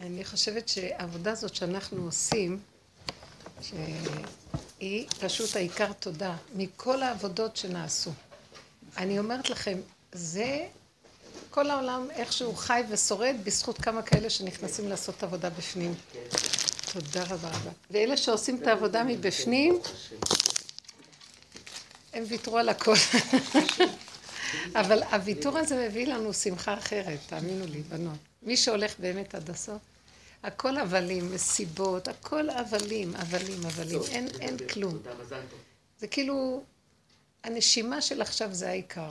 אני חושבת שהעבודה הזאת שאנחנו עושים, שהיא פשוט העיקר תודה, מכל העבודות שנעשו. אני אומרת לכם, זה כל העולם איכשהו חי ושורד בזכות כמה כאלה שנכנסים לעשות עבודה בפנים. תודה רבה רבה. ואלה שעושים את העבודה מבפנים, הם ויתרו על הכל. אבל הוויתור הזה מביא לנו שמחה אחרת, תאמינו לי, בנות. מי שהולך באמת עד הסוף, הכל הבלים, מסיבות, הכל הבלים, הבלים, הבלים, אין, אין כלום. זה כאילו, הנשימה של עכשיו זה העיקר.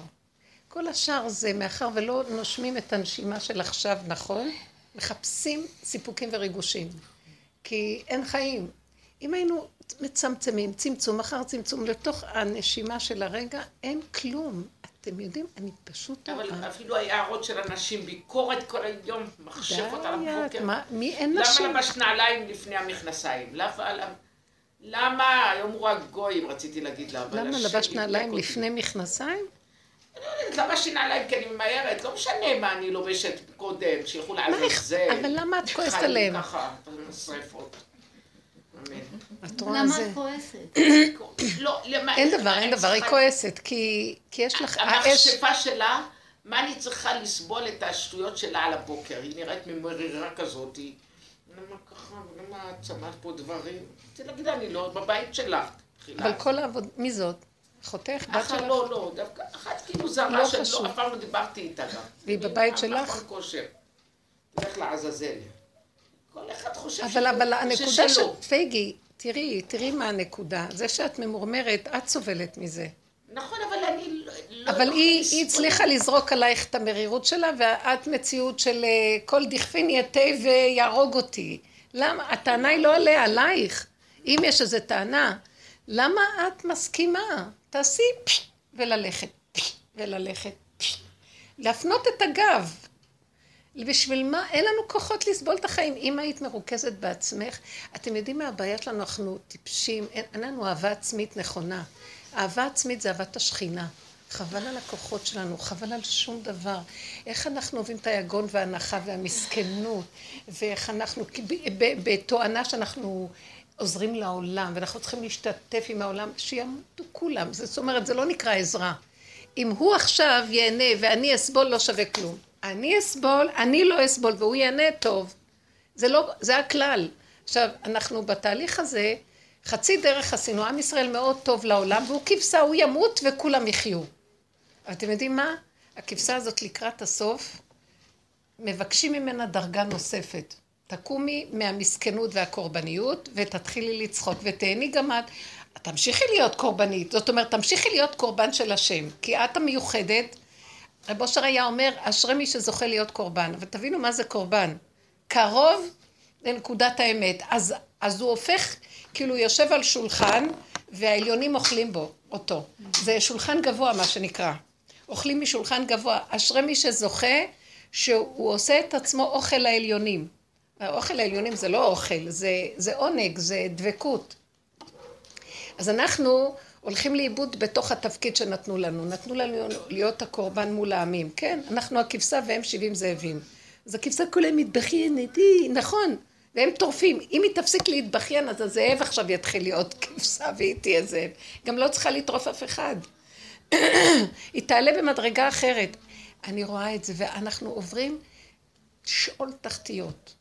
כל השאר זה, מאחר ולא נושמים את הנשימה של עכשיו נכון, מחפשים סיפוקים וריגושים. כי אין חיים. אם היינו מצמצמים, צמצום אחר צמצום, לתוך הנשימה של הרגע, אין כלום. אתם יודעים, אני פשוט... אבל אפילו ההערות של אנשים, ביקורת כל היום, מחשבות על הבוקר. מי אין נשים? למה לבש נעליים לפני המכנסיים? למה, היום הוא רק גויים, רציתי להגיד לה. למה לבש נעליים לפני מכנסיים? אני לא יודעת, לבשתי נעליים כי אני ממהרת, לא משנה מה אני לובשת קודם, שילכו לעזאזל. אבל למה את כועסת עליהם? ככה, שרפות. למה את כועסת? לא, אין דבר, אין דבר, היא כועסת, כי יש לך... המכשפה שלה, מה אני צריכה לסבול את השטויות שלה על הבוקר? היא נראית ממרירה כזאת. למה ככה, למה את שמת פה דברים? להגיד, אני לא בבית שלך. אבל כל העבוד, מי זאת? אחותך? בת שלך? לא, לא, דווקא אחת כאילו זרה שלא, אף פעם לא דיברתי איתה גם. והיא בבית שלך? תלך לעזאזל. כל אחד חושב אבל, אבל הנקודה של פייגי, תראי, תראי מה הנקודה. זה שאת ממורמרת, את סובלת מזה. נכון, אבל אני לא... אבל היא, היא הצליחה לזרוק עלייך את המרירות שלה, ואת מציאות של כל דכפין יתה ויהרוג אותי. למה? הטענה היא לא עליה, עלייך. אם יש איזו טענה, למה את מסכימה? תעשי פש וללכת, פש וללכת, פש. להפנות את הגב. בשביל מה? אין לנו כוחות לסבול את החיים. אם היית מרוכזת בעצמך, אתם יודעים מה הבעיה שלנו? אנחנו טיפשים, אין, אין לנו אהבה עצמית נכונה. אהבה עצמית זה אהבת השכינה. חבל על הכוחות שלנו, חבל על שום דבר. איך אנחנו אוהבים את היגון וההנחה והמסכנות, ואיך אנחנו, בתואנה שאנחנו עוזרים לעולם, ואנחנו צריכים להשתתף עם העולם, שימותו כולם. זאת אומרת, זה לא נקרא עזרה. אם הוא עכשיו ייהנה ואני אסבול, לא שווה כלום. אני אסבול, אני לא אסבול, והוא ייהנה טוב. זה לא, זה הכלל. עכשיו, אנחנו בתהליך הזה, חצי דרך עשינו, עם ישראל מאוד טוב לעולם, והוא כבשה, הוא ימות וכולם יחיו. אתם יודעים מה? הכבשה הזאת לקראת הסוף, מבקשים ממנה דרגה נוספת. תקומי מהמסכנות והקורבניות, ותתחילי לצחוק, ותהני גם את. תמשיכי להיות קורבנית, זאת אומרת, תמשיכי להיות קורבן של השם, כי את המיוחדת. רב אושר היה אומר, אשרי מי שזוכה להיות קורבן. אבל תבינו מה זה קורבן. קרוב לנקודת האמת. אז, אז הוא הופך, כאילו הוא יושב על שולחן, והעליונים אוכלים בו, אותו. זה שולחן גבוה, מה שנקרא. אוכלים משולחן גבוה. אשרי מי שזוכה, שהוא עושה את עצמו אוכל העליונים. האוכל העליונים זה לא אוכל, זה, זה עונג, זה דבקות. אז אנחנו הולכים לאיבוד בתוך התפקיד שנתנו לנו. נתנו לנו להיות הקורבן מול העמים. כן, אנחנו הכבשה והם שבעים זאבים. אז הכבשה כולה מתבכיינת, היא, נכון, והם טורפים. אם היא תפסיק להתבכיין, אז הזאב עכשיו יתחיל להיות כבשה והיא תהיה זאב. גם לא צריכה לטרוף אף אחד. היא תעלה במדרגה אחרת. אני רואה את זה, ואנחנו עוברים שאול תחתיות.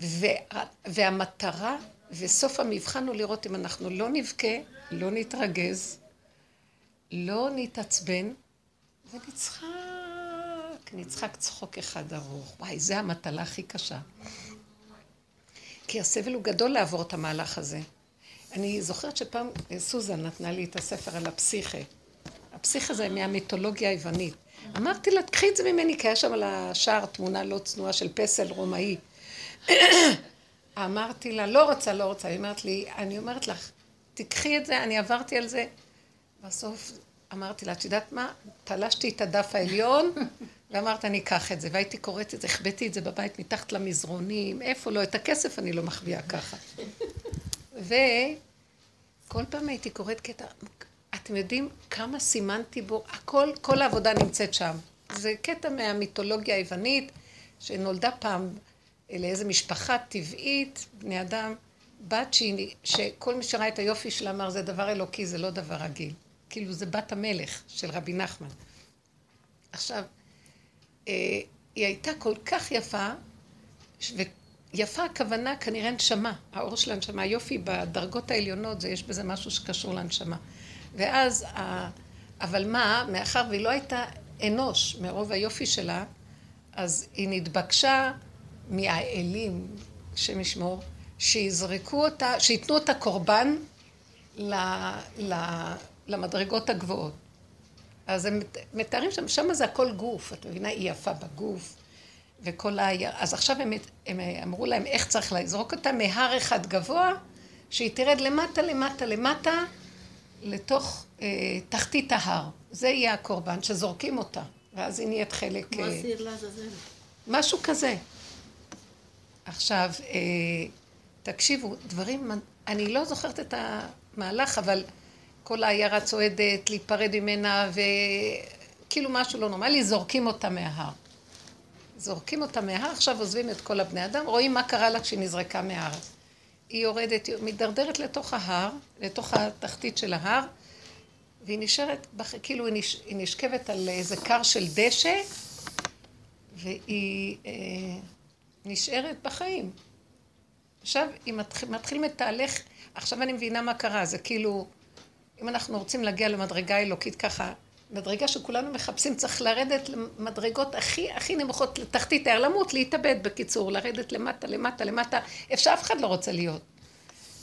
וה, והמטרה וסוף המבחן הוא לראות אם אנחנו לא נבכה, לא נתרגז, לא נתעצבן, ונצחק, נצחק צחוק אחד ארוך. וואי, זה המטלה הכי קשה. כי הסבל הוא גדול לעבור את המהלך הזה. אני זוכרת שפעם סוזן נתנה לי את הספר על הפסיכה. הפסיכה זה מהמיתולוגיה היוונית. אמרתי לה, קחי את זה ממני, כי היה שם על השער תמונה לא צנועה של פסל רומאי. אמרתי לה, לא רוצה, לא רוצה. היא אומרת לי, אני אומרת לך, תיקחי את זה, אני עברתי על זה. בסוף אמרתי לה, את יודעת מה? תלשתי את הדף העליון, ואמרת, אני אקח את זה. והייתי קוראת את זה, החבאתי את זה בבית מתחת למזרונים, איפה לא? את הכסף אני לא מחביאה ככה. וכל פעם הייתי קוראת קטע, אתם יודעים כמה סימנתי בו, הכל, כל העבודה נמצאת שם. זה קטע מהמיתולוגיה היוונית. שנולדה פעם לאיזה משפחה טבעית, בני אדם, בת שהיא, שכל מי שראה את היופי שלה אמר זה דבר אלוקי, זה לא דבר רגיל. כאילו זה בת המלך של רבי נחמן. עכשיו, אה, היא הייתה כל כך יפה, ויפה הכוונה כנראה נשמה, האור של הנשמה, היופי בדרגות העליונות, זה, יש בזה משהו שקשור לנשמה. ואז, אבל מה, מאחר והיא לא הייתה אנוש מרוב היופי שלה, אז היא נתבקשה מהאלים, השם ישמור, שיזרקו אותה, שייתנו אותה קורבן ל, ל, למדרגות הגבוהות. אז הם מתארים שם, שם זה הכל גוף, את מבינה? היא יפה בגוף, וכל ה... אז עכשיו הם, הם אמרו להם איך צריך לזרוק אותה מהר אחד גבוה, שהיא תרד למטה, למטה, למטה, לתוך אה, תחתית ההר. זה יהיה הקורבן, שזורקים אותה, ואז היא נהיית חלק... כמו אה, לעזאזל. משהו כזה. עכשיו, אה, תקשיבו, דברים, אני לא זוכרת את המהלך, אבל כל העיירה צועדת, להיפרד ממנה, וכאילו משהו לא נורמלי, זורקים אותה מההר. זורקים אותה מההר, עכשיו עוזבים את כל הבני אדם, רואים מה קרה לה כשהיא נזרקה מההר. היא יורדת, היא מידרדרת לתוך ההר, לתוך התחתית של ההר, והיא נשארת, כאילו היא, נש, היא נשכבת על איזה קר של דשא, והיא אה, נשארת בחיים. עכשיו היא מתחיל, מתחילים את תהליך, עכשיו אני מבינה מה קרה, זה כאילו, אם אנחנו רוצים להגיע למדרגה אלוקית ככה, מדרגה שכולנו מחפשים, צריך לרדת למדרגות הכי הכי נמוכות, לתחתית הער, למות, להתאבד בקיצור, לרדת למטה, למטה, למטה, איפה שאף אחד לא רוצה להיות.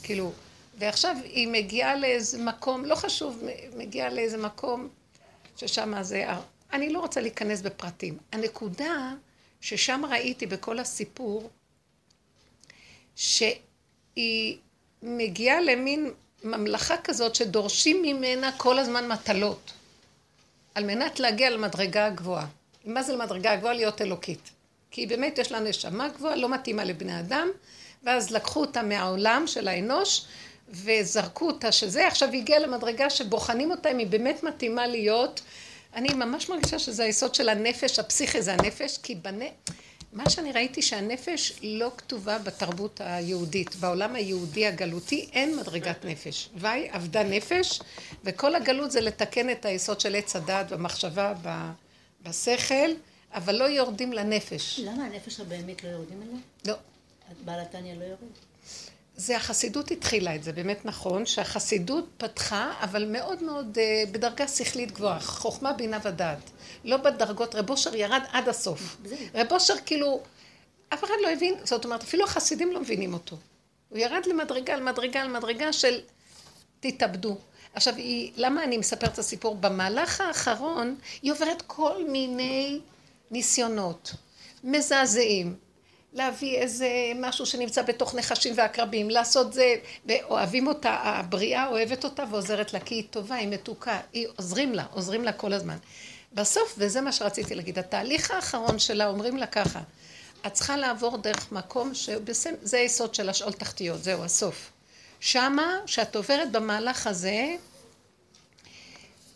כאילו, ועכשיו היא מגיעה לאיזה מקום, לא חשוב, מגיעה לאיזה מקום ששם זה... אני לא רוצה להיכנס בפרטים. הנקודה ששם ראיתי בכל הסיפור, שהיא מגיעה למין ממלכה כזאת שדורשים ממנה כל הזמן מטלות, על מנת להגיע למדרגה הגבוהה. מה זה למדרגה הגבוהה? להיות אלוקית. כי באמת יש לה נשמה גבוהה, לא מתאימה לבני אדם, ואז לקחו אותה מהעולם של האנוש, וזרקו אותה שזה, עכשיו היא הגיעה למדרגה שבוחנים אותה אם היא באמת מתאימה להיות. אני ממש מרגישה שזה היסוד של הנפש, הפסיכי זה הנפש, כי בנ... מה שאני ראיתי שהנפש לא כתובה בתרבות היהודית. בעולם היהודי הגלותי אין מדרגת נפש. וי אבדה נפש, וכל הגלות זה לתקן את היסוד של עץ הדעת במחשבה, בשכל, אבל לא יורדים לנפש. למה הנפש הבהמית לא יורדים אליה? לא. בעל התניא לא יורד? זה החסידות התחילה את זה, באמת נכון, שהחסידות פתחה, אבל מאוד מאוד אה, בדרגה שכלית גבוהה, חוכמה, בינה ודעת. לא בדרגות, רב אושר ירד עד הסוף. רב אושר כאילו, אף אחד לא הבין, זאת אומרת, אפילו החסידים לא מבינים אותו. הוא ירד למדרגה, למדרגה, למדרגה של תתאבדו. עכשיו, היא, למה אני מספרת את הסיפור? במהלך האחרון היא עוברת כל מיני ניסיונות מזעזעים. להביא איזה משהו שנמצא בתוך נחשים ועקרבים, לעשות זה, ואוהבים אותה, הבריאה אוהבת אותה ועוזרת לה, כי היא טובה, היא מתוקה, היא עוזרים לה, עוזרים לה כל הזמן. בסוף, וזה מה שרציתי להגיד, התהליך האחרון שלה, אומרים לה ככה, את צריכה לעבור דרך מקום שזה היסוד של השאול תחתיות, זהו, הסוף. שמה, כשאת עוברת במהלך הזה,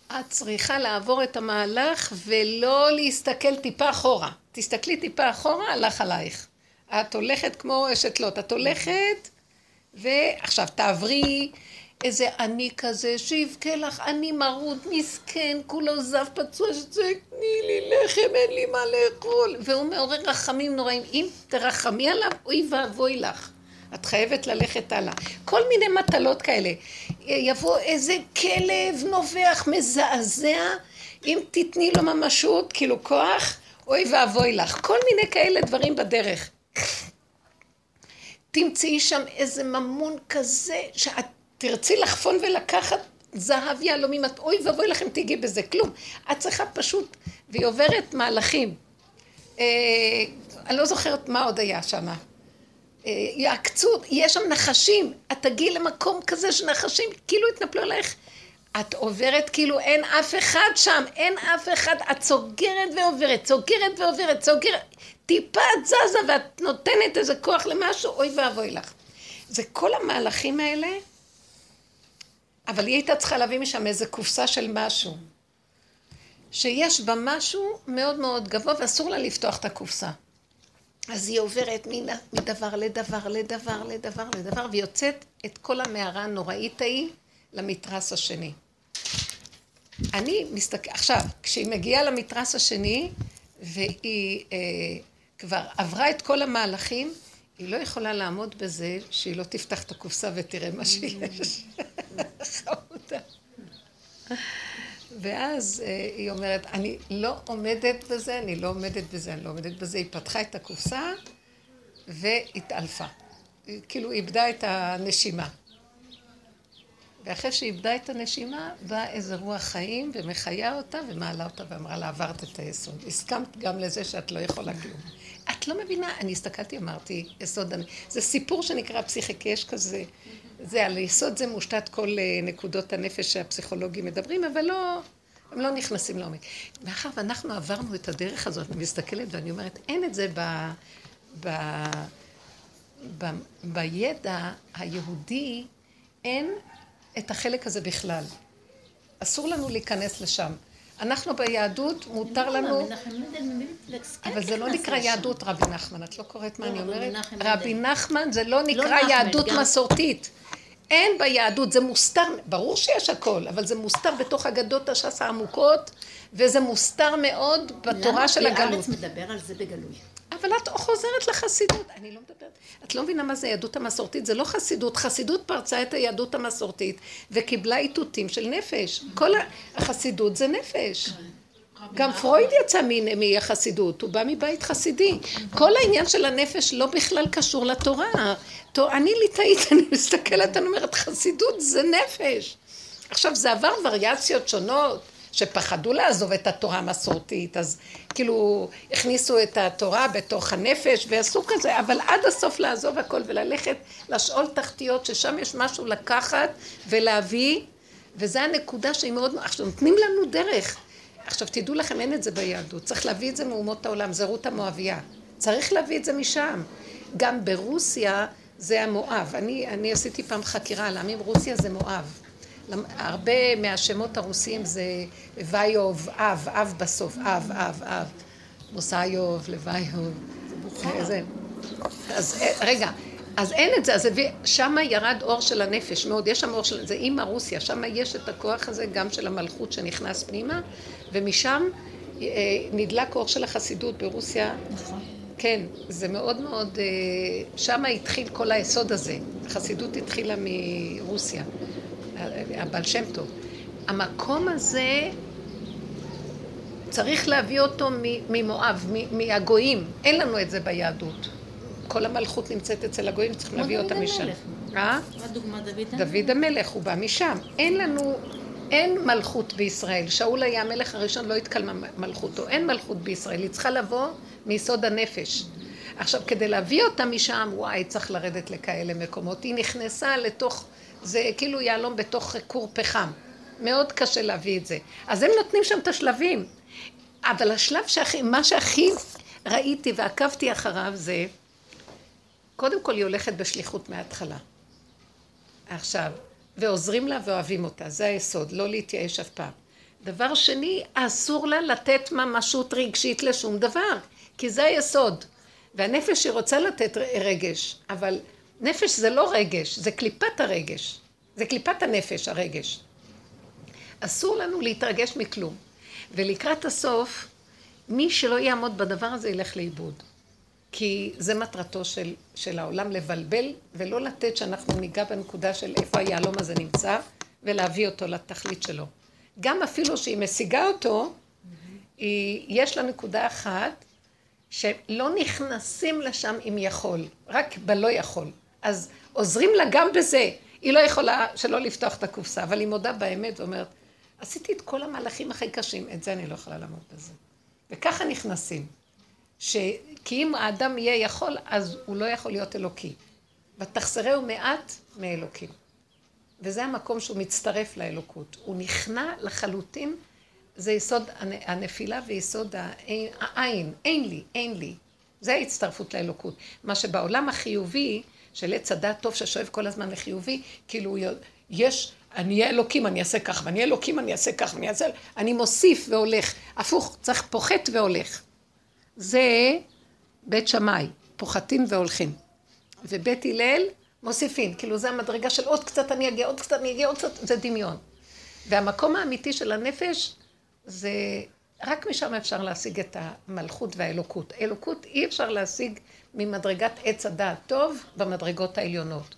את צריכה לעבור את המהלך ולא להסתכל טיפה אחורה. תסתכלי טיפה אחורה, הלך עלייך. את הולכת כמו אשת לוט, את הולכת, ועכשיו תעברי איזה אני כזה, שיבכה לך, אני מרוד, מסכן, כולו זב פצוע, שצועק, תני לי לחם, אין לי מה לאכול. והוא מעורר רחמים נוראים. אם תרחמי עליו, אוי ואבוי לך. את חייבת ללכת הלאה. כל מיני מטלות כאלה. יבוא איזה כלב נובח, מזעזע, אם תתני לו ממשות, כאילו כוח, אוי ואבוי לך. כל מיני כאלה דברים בדרך. תמצאי שם איזה ממון כזה, שאת תרצי לחפון ולקחת זהב יהלומים, את אוי ואבוי לכם תיגעי בזה, כלום. את צריכה פשוט, והיא עוברת מהלכים. אה, אני לא זוכרת מה עוד היה שם. אה, יעקצו, יש שם נחשים, את תגיעי למקום כזה שנחשים כאילו התנפלו עלייך. את עוברת כאילו אין אף אחד שם, אין אף אחד, את סוגרת ועוברת, סוגרת ועוברת, סוגרת, טיפה את זזה ואת נותנת איזה כוח למשהו, אוי ואבוי לך. זה כל המהלכים האלה, אבל היא הייתה צריכה להביא משם איזה קופסה של משהו. שיש בה משהו מאוד מאוד גבוה ואסור לה לפתוח את הקופסה. אז היא עוברת מן- מדבר לדבר לדבר לדבר לדבר, ויוצאת את כל המערה הנוראית ההיא למתרס השני. אני מסתכל... עכשיו, כשהיא מגיעה למתרס השני, והיא אה, כבר עברה את כל המהלכים, היא לא יכולה לעמוד בזה שהיא לא תפתח את הקופסה ותראה מה שיש. חמודה. ואז אה, היא אומרת, אני לא עומדת בזה, אני לא עומדת בזה, אני לא עומדת בזה. היא פתחה את הקופסה והתעלפה. כאילו איבדה את הנשימה. ואחרי שהיא איבדה את הנשימה, באה איזה רוח חיים ומחיה אותה ומעלה אותה ואמרה לה, עברת את היסוד. הסכמת גם לזה שאת לא יכולה כלום. את לא מבינה, אני הסתכלתי, אמרתי, יסוד, זה סיפור שנקרא פסיכיקה, יש כזה, זה על יסוד זה מושתת כל אה, נקודות הנפש שהפסיכולוגים מדברים, אבל לא, הם לא נכנסים לעומק. מאחר ואנחנו עברנו את הדרך הזאת, אני מסתכלת ואני אומרת, אין את זה ב... ב... ב... בידע היהודי, אין את החלק הזה בכלל. אסור לנו להיכנס לשם. אנחנו ביהדות, מותר לנו... מפלקס, כן אבל זה לא נקרא. יהדות רבי נחמן, את לא קוראת מה לא, אני רבי אומרת? רבי. נחמן זה לא נקרא נחמן, יהדות מסורתית. אין ביהדות, זה מוסתר, ברור שיש הכל, אבל זה מוסתר בתוך אגדות הש"ס העמוקות, וזה מוסתר מאוד בתורה של למה הגלות. בארץ מדבר על זה בגלוי? אבל את חוזרת לחסידות, אני לא מדברת. את לא מבינה מה זה היהדות המסורתית, זה לא חסידות. חסידות פרצה את היהדות המסורתית וקיבלה איתותים של נפש. כל החסידות זה נפש. גם פרויד יצא מהחסידות, הוא בא מבית חסידי. כל העניין של הנפש לא בכלל קשור לתורה. אני ליטאית, אני מסתכלת, אני אומרת, חסידות זה נפש. עכשיו, זה עבר וריאציות שונות, שפחדו לעזוב את התורה המסורתית, אז כאילו הכניסו את התורה בתוך הנפש ועשו כזה, אבל עד הסוף לעזוב הכל וללכת לשאול תחתיות, ששם יש משהו לקחת ולהביא, וזה הנקודה שהיא מאוד... עכשיו, נותנים לנו דרך. עכשיו, תדעו לכם, אין את זה ביהדות. צריך להביא את זה מאומות העולם, זה רות המואביה. צריך להביא את זה משם. גם ברוסיה זה המואב. אני, אני עשיתי פעם חקירה על העמים, רוסיה זה מואב. הרבה מהשמות הרוסיים זה ויוב, אב, אב בסוף, אב, אב, אב. מוסאיוב, לוויוב. זה. אז אה, רגע, אז אין את זה, אז שמה ירד אור של הנפש מאוד, יש שם אור של, זה אימא רוסיה, שמה יש את הכוח הזה גם של המלכות שנכנס פנימה, ומשם אה, נדלק אור של החסידות ברוסיה. נכון. כן, זה מאוד מאוד, אה, שמה התחיל כל היסוד הזה. החסידות התחילה מרוסיה, הבעל שם טוב. המקום הזה, צריך להביא אותו ממואב, מהגויים. אין לנו את זה ביהדות. כל המלכות נמצאת אצל הגויים, צריכים להביא אותה משם. המלך. אה? מה דוגמה דוד דוד המלך, הוא בא משם. אין לנו, אין מלכות בישראל. שאול היה המלך הראשון, לא התקלמה מלכותו. אין מלכות בישראל, היא צריכה לבוא מיסוד הנפש. עכשיו, כדי להביא אותה משם, וואי, צריך לרדת לכאלה מקומות. היא נכנסה לתוך, זה כאילו יהלום בתוך כור פחם. מאוד קשה להביא את זה. אז הם נותנים שם את השלבים. אבל השלב שהכי, מה שהכי ראיתי ועקבתי אחריו זה, קודם כל היא הולכת בשליחות מההתחלה. עכשיו, ועוזרים לה ואוהבים אותה, זה היסוד, לא להתייאש אף פעם. דבר שני, אסור לה לתת ממשות רגשית לשום דבר, כי זה היסוד. והנפש היא רוצה לתת רגש, אבל נפש זה לא רגש, זה קליפת הרגש. זה קליפת הנפש, הרגש. אסור לנו להתרגש מכלום. ולקראת הסוף, מי שלא יעמוד בדבר הזה ילך לאיבוד. כי זה מטרתו של, של העולם לבלבל ולא לתת שאנחנו ניגע בנקודה של איפה היהלום הזה נמצא ולהביא אותו לתכלית שלו. גם אפילו שהיא משיגה אותו, היא, יש לה נקודה אחת שלא נכנסים לשם אם יכול, רק בלא יכול. אז עוזרים לה גם בזה. היא לא יכולה שלא לפתוח את הקופסה, אבל היא מודה באמת ואומרת, עשיתי את כל המהלכים הכי קשים, את זה אני לא יכולה לעמוד בזה. וככה נכנסים. ש... כי אם האדם יהיה יכול, אז הוא לא יכול להיות אלוקי. ותחסרהו מעט מאלוקים. וזה המקום שהוא מצטרף לאלוקות. הוא נכנע לחלוטין, זה יסוד הנ- הנפילה ויסוד העין, אין לי, אין לי. זה ההצטרפות לאלוקות. מה שבעולם החיובי, של עץ הדת טוב ששואב כל הזמן לחיובי, כאילו יש, אני אהיה אלוקים, אני אעשה כך, ואני אהיה אלוקים, אני אעשה כך, ואני אעשה... אני מוסיף והולך. הפוך, צריך פוחת והולך. זה בית שמאי, פוחתים והולכים. ובית הלל, מוסיפים. כאילו זה המדרגה של עוד קצת אני אגיע, עוד קצת אני אגיע, עוד קצת, זה דמיון. והמקום האמיתי של הנפש, זה... רק משם אפשר להשיג את המלכות והאלוקות. אלוקות אי אפשר להשיג ממדרגת עץ הדעת טוב במדרגות העליונות.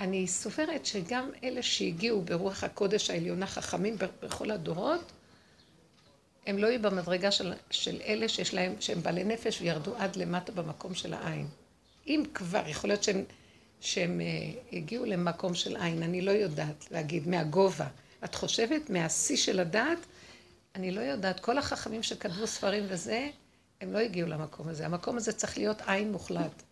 אני סופרת שגם אלה שהגיעו ברוח הקודש העליונה חכמים בכל הדורות, הם לא יהיו במדרגה של, של אלה שיש להם, שהם בעלי נפש וירדו עד למטה במקום של העין. אם כבר, יכול להיות שהם, שהם uh, הגיעו למקום של עין, אני לא יודעת להגיד, מהגובה. את חושבת מהשיא של הדעת? אני לא יודעת. כל החכמים שכתבו ספרים וזה, הם לא הגיעו למקום הזה. המקום הזה צריך להיות עין מוחלט.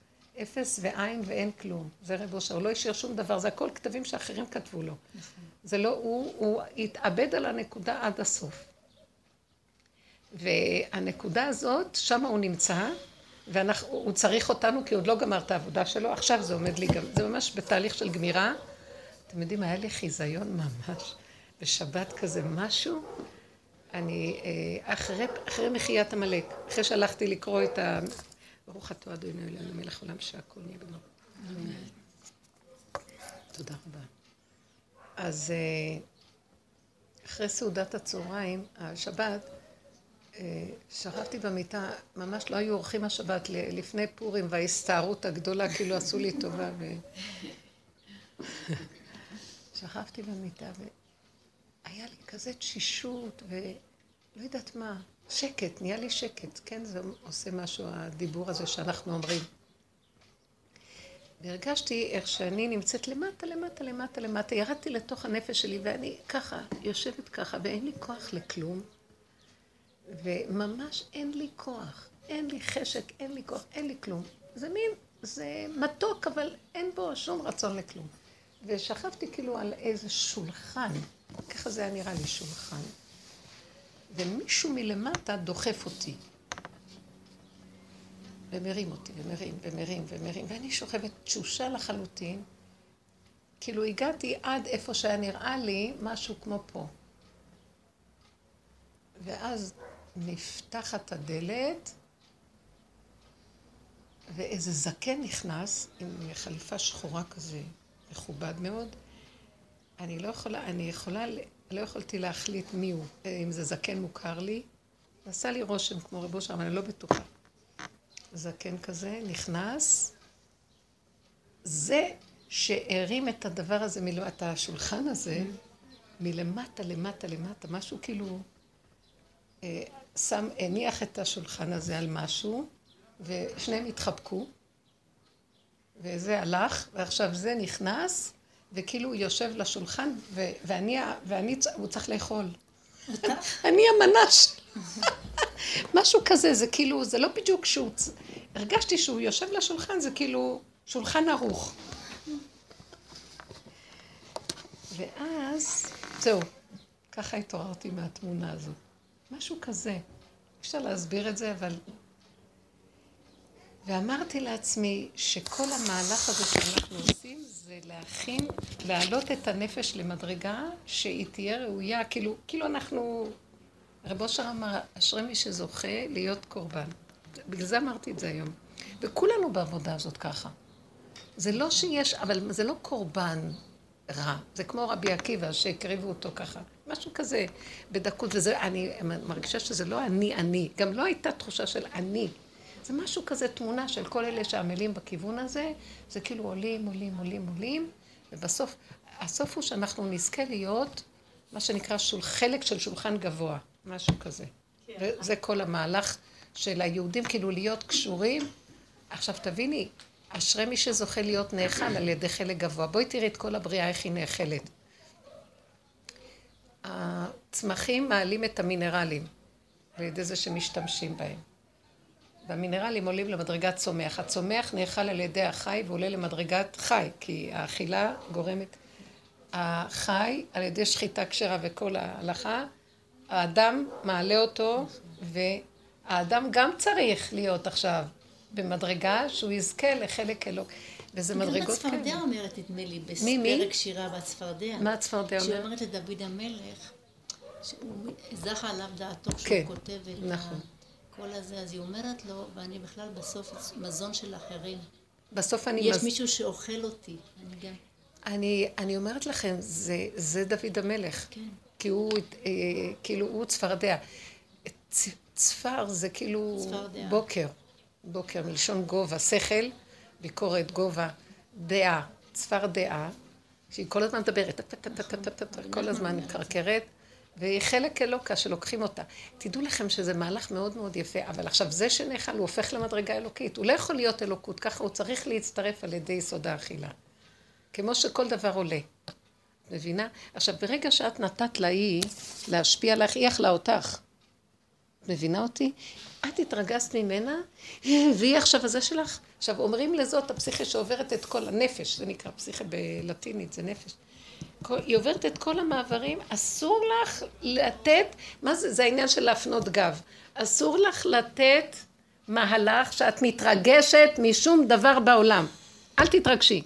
אפס ועין ואין כלום. זה רב אושר, הוא לא השאיר שום דבר, זה הכל כתבים שאחרים כתבו לו. נכון. זה לא הוא, הוא התאבד על הנקודה עד הסוף. והנקודה הזאת, שם הוא נמצא, והוא צריך אותנו כי הוא עוד לא גמר את העבודה שלו, עכשיו זה עומד לי גם, זה ממש בתהליך של גמירה. אתם יודעים, היה לי חיזיון ממש, בשבת כזה משהו, אני, אה, אחרי, אחרי מחיית עמלק, אחרי שהלכתי לקרוא את ה... ברוך אתה אדוני אלוהינו מלך עולם שהכל נהיה בנו. תודה רבה. אז אה, אחרי סעודת הצהריים, השבת, אה, שכבתי במיטה, ממש לא היו אורחים השבת לפני פורים וההסתערות הגדולה, כאילו עשו לי טובה. ו... שכבתי במיטה והיה לי כזה תשישות ולא יודעת מה, שקט, נהיה לי שקט, כן? זה עושה משהו, הדיבור הזה שאנחנו אומרים. והרגשתי איך שאני נמצאת למטה, למטה, למטה, למטה. ירדתי לתוך הנפש שלי ואני ככה, יושבת ככה, ואין לי כוח לכלום. וממש אין לי כוח, אין לי חשק, אין לי כוח, אין לי כלום. זה מין, זה מתוק, אבל אין בו שום רצון לכלום. ושכבתי כאילו על איזה שולחן, ככה זה היה נראה לי שולחן. ומישהו מלמטה דוחף אותי. ומרים אותי, ומרים, ומרים, ומרים, ואני שוכבת תשושה לחלוטין. כאילו הגעתי עד איפה שהיה נראה לי משהו כמו פה. ואז נפתחת הדלת, ואיזה זקן נכנס עם חליפה שחורה כזה, מכובד מאוד. אני לא יכולה, אני יכולה, לא יכולתי להחליט מי הוא, אם זה זקן מוכר לי. עשה לי רושם כמו רבו שם, אני לא בטוחה. זקן כזה, נכנס. זה שהרים את הדבר הזה, את השולחן הזה, מלמטה, למטה, למטה, משהו כאילו... אה, שם, הניח את השולחן הזה על משהו, ושניהם התחבקו, וזה הלך, ועכשיו זה נכנס, וכאילו הוא יושב לשולחן, ו- ואני, ואני, הוא צריך לאכול. אני המנה שלו. משהו כזה, זה כאילו, זה לא בדיוק שהוא... הרגשתי שהוא יושב לשולחן, זה כאילו שולחן ערוך. ואז, זהו, ככה התעוררתי מהתמונה הזאת. משהו כזה. אפשר להסביר את זה, אבל... ואמרתי לעצמי שכל המהלך הזה שאנחנו עושים זה להכין, להעלות את הנפש למדרגה שהיא תהיה ראויה, כאילו, כאילו אנחנו... רב אושר אמר, אשרי מי שזוכה להיות קורבן. בגלל זה אמרתי את זה היום. וכולנו בעבודה הזאת ככה. זה לא שיש, אבל זה לא קורבן רע. זה כמו רבי עקיבא שהקריבו אותו ככה. משהו כזה בדקות, וזה, אני מרגישה שזה לא אני, אני. גם לא הייתה תחושה של אני. זה משהו כזה, תמונה של כל אלה שעמלים בכיוון הזה, זה כאילו עולים, עולים, עולים, עולים, ובסוף, הסוף הוא שאנחנו נזכה להיות מה שנקרא שול, חלק של שולחן גבוה, משהו כזה. כן. זה כל המהלך של היהודים, כאילו להיות קשורים. עכשיו תביני, אשרי מי שזוכה להיות נאכל על ידי חלק גבוה. בואי תראי את כל הבריאה, איך היא נאכלת. הצמחים מעלים את המינרלים על ידי זה שמשתמשים בהם. והמינרלים עולים למדרגת צומח. הצומח נאכל על ידי החי ועולה למדרגת חי, כי האכילה גורמת... החי, על ידי שחיטה כשרה וכל ההלכה, האדם מעלה אותו, והאדם גם צריך להיות עכשיו במדרגה שהוא יזכה לחלק אלוק. וזה מדרגות כאלה. גם הצפרדע אומרת, נדמה לי, בפרק שירה בצפרדע. מה הצפרדע אומרת? שהיא אומרת לדוד המלך, שהוא זכה עליו דעתו כשהוא כן, כותב את נכון. כל הזה, אז היא אומרת לו, ואני בכלל בסוף מזון של אחרים. בסוף אני... יש מז... מישהו שאוכל אותי, אני גם. אני, אני אומרת לכם, זה, זה דוד המלך. כן. כי הוא, אה, כאילו, הוא צפרדע. צ, צפר זה כאילו צפרדע. בוקר. בוקר, מלשון גובה, שכל, ביקורת, גובה, דעה, צפר דעה, שהיא כל הזמן מדברת, כל הזמן מקרקרת. והיא חלק אלוקה שלוקחים אותה. תדעו לכם שזה מהלך מאוד מאוד יפה, אבל עכשיו זה שנאכל הוא הופך למדרגה אלוקית. הוא לא יכול להיות אלוקות, ככה הוא צריך להצטרף על ידי יסוד האכילה. כמו שכל דבר עולה. מבינה? עכשיו, ברגע שאת נתת להיא להשפיע לך, היא אכלה אותך. מבינה אותי? את התרגזת ממנה, והיא עכשיו הזה שלך. עכשיו, אומרים לזאת הפסיכה שעוברת את כל הנפש, זה נקרא פסיכה בלטינית, זה נפש. היא עוברת את כל המעברים, אסור לך לתת, מה זה? זה העניין של להפנות גב. אסור לך לתת מהלך שאת מתרגשת משום דבר בעולם. אל תתרגשי.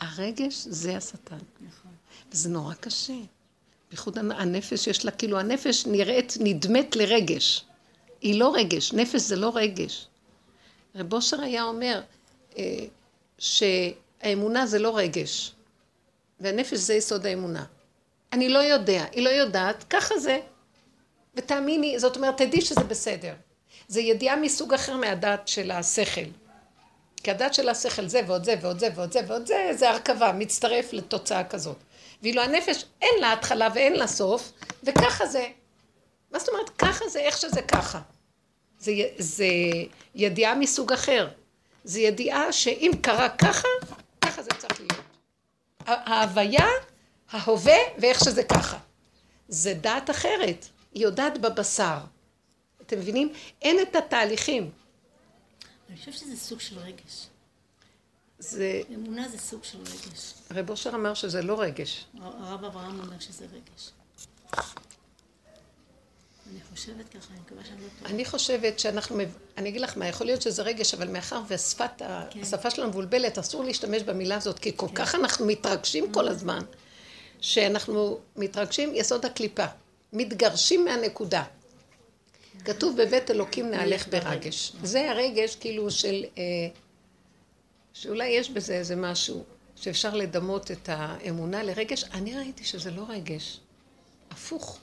הרגש זה השטן. נכון. וזה נורא קשה. בייחוד הנפש יש לה, כאילו הנפש נראית, נדמת לרגש. היא לא רגש, נפש זה לא רגש. רב אושר היה אומר אה, שהאמונה זה לא רגש. והנפש זה יסוד האמונה. אני לא יודע, היא לא יודעת, ככה זה. ותאמיני, זאת אומרת, תדעי שזה בסדר. זה ידיעה מסוג אחר מהדת של השכל. כי הדת של השכל זה ועוד זה ועוד זה ועוד זה ועוד זה, זה הרכבה, מצטרף לתוצאה כזאת. ואילו הנפש אין לה התחלה ואין לה סוף, וככה זה. מה זאת אומרת? ככה זה איך שזה ככה. זה, זה ידיעה מסוג אחר. זה ידיעה שאם קרה ככה, ככה זה צריך להיות. ההוויה, ההווה ואיך שזה ככה. זה דעת אחרת, היא יודעת בבשר. אתם מבינים? אין את התהליכים. אני חושבת שזה סוג של רגש. זה... אמונה זה סוג של רגש. רב אושר אמר שזה לא רגש. הרב אברהם אומר שזה רגש. אני חושבת ככה, אני מקווה שאני לא טועה. אני חושבת שאנחנו, אני אגיד לך מה, יכול להיות שזה רגש, אבל מאחר והשפת, כן. השפה שלנו מבולבלת, אסור להשתמש במילה הזאת, כי כל כן. כך אנחנו מתרגשים כל הזמן, שאנחנו מתרגשים יסוד הקליפה, מתגרשים מהנקודה. כתוב בבית אלוקים נהלך ברגש. זה הרגש כאילו של, אה, שאולי יש בזה איזה משהו שאפשר לדמות את האמונה לרגש. אני ראיתי שזה לא רגש, הפוך.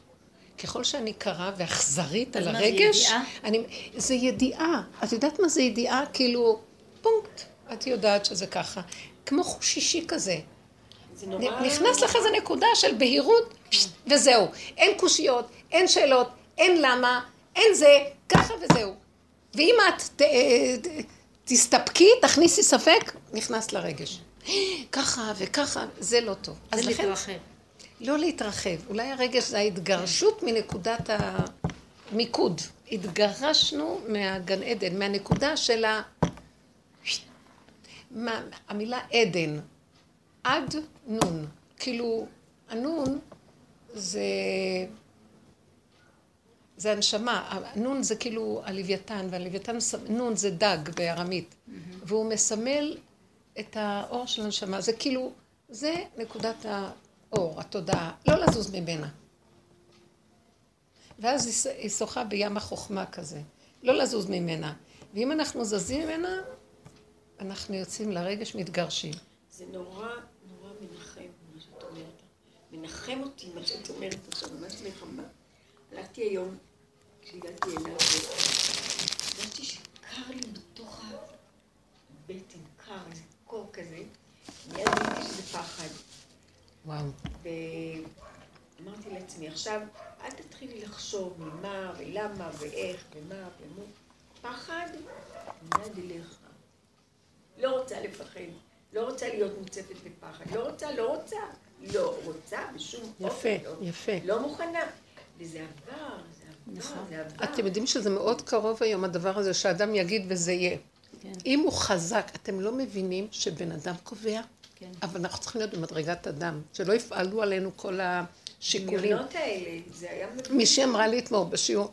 ככל שאני קרה ואכזרית על הרגש, אני, זה ידיעה. את יודעת מה זה ידיעה? כאילו, פונקט, את יודעת שזה ככה. כמו חושישי כזה. נכנס לך איזה נקודה של בהירות, וזהו. אין קושיות, אין שאלות, אין למה, אין זה, ככה וזהו. ואם את ת, ת, תסתפקי, תכניסי ספק, נכנס לרגש. ככה וככה, זה לא טוב. זה להתרחב. לא להתרחב. אולי הרגש זה ההתגרשות מנקודת המיקוד. התגרשנו מהגן עדן, מהנקודה של ה... מה, המילה עדן, עד נון. כאילו, הנון זה... זה הנשמה, הנון זה כאילו הלוויתן, והלוויתן, נון זה דג בארמית, mm-hmm. והוא מסמל את האור של הנשמה, זה כאילו, זה נקודת האור, התודעה, לא לזוז ממנה. ואז היא שוחה בים החוכמה כזה, לא לזוז ממנה. ואם אנחנו זזים ממנה, אנחנו יוצאים לרגש, מתגרשים. זה נורא, נורא מנחם, מה שאת אומרת. מנחם אותי, מה שאת אומרת עכשיו, ממש נחמה. הלכתי היום, כשהגעתי אליו, הרגשתי שקר לי בתוך הבטן, קר, איזה קור כזה. מיד ראיתי שזה פחד. וואו. ואמרתי לעצמי, עכשיו, אל תתחילי לחשוב ממה ולמה ואיך ומה ומו. פחד, מיד אליך. לא רוצה לפחד, לא רוצה להיות מוצפת בפחד, לא רוצה, לא רוצה, לא רוצה בשום אופן. יפה, לא, יפה. לא מוכנה. וזה עבר, זה עבר, נכון. זה עבר. אתם יודעים שזה מאוד קרוב היום, הדבר הזה, שאדם יגיד וזה יהיה. כן. אם הוא חזק, אתם לא מבינים שבן אדם קובע? כן. אבל אנחנו צריכים להיות במדרגת אדם, שלא יפעלו עלינו כל השיקולים. האלה, זה היה. מישהי אמרה לי אתמול בשיעור,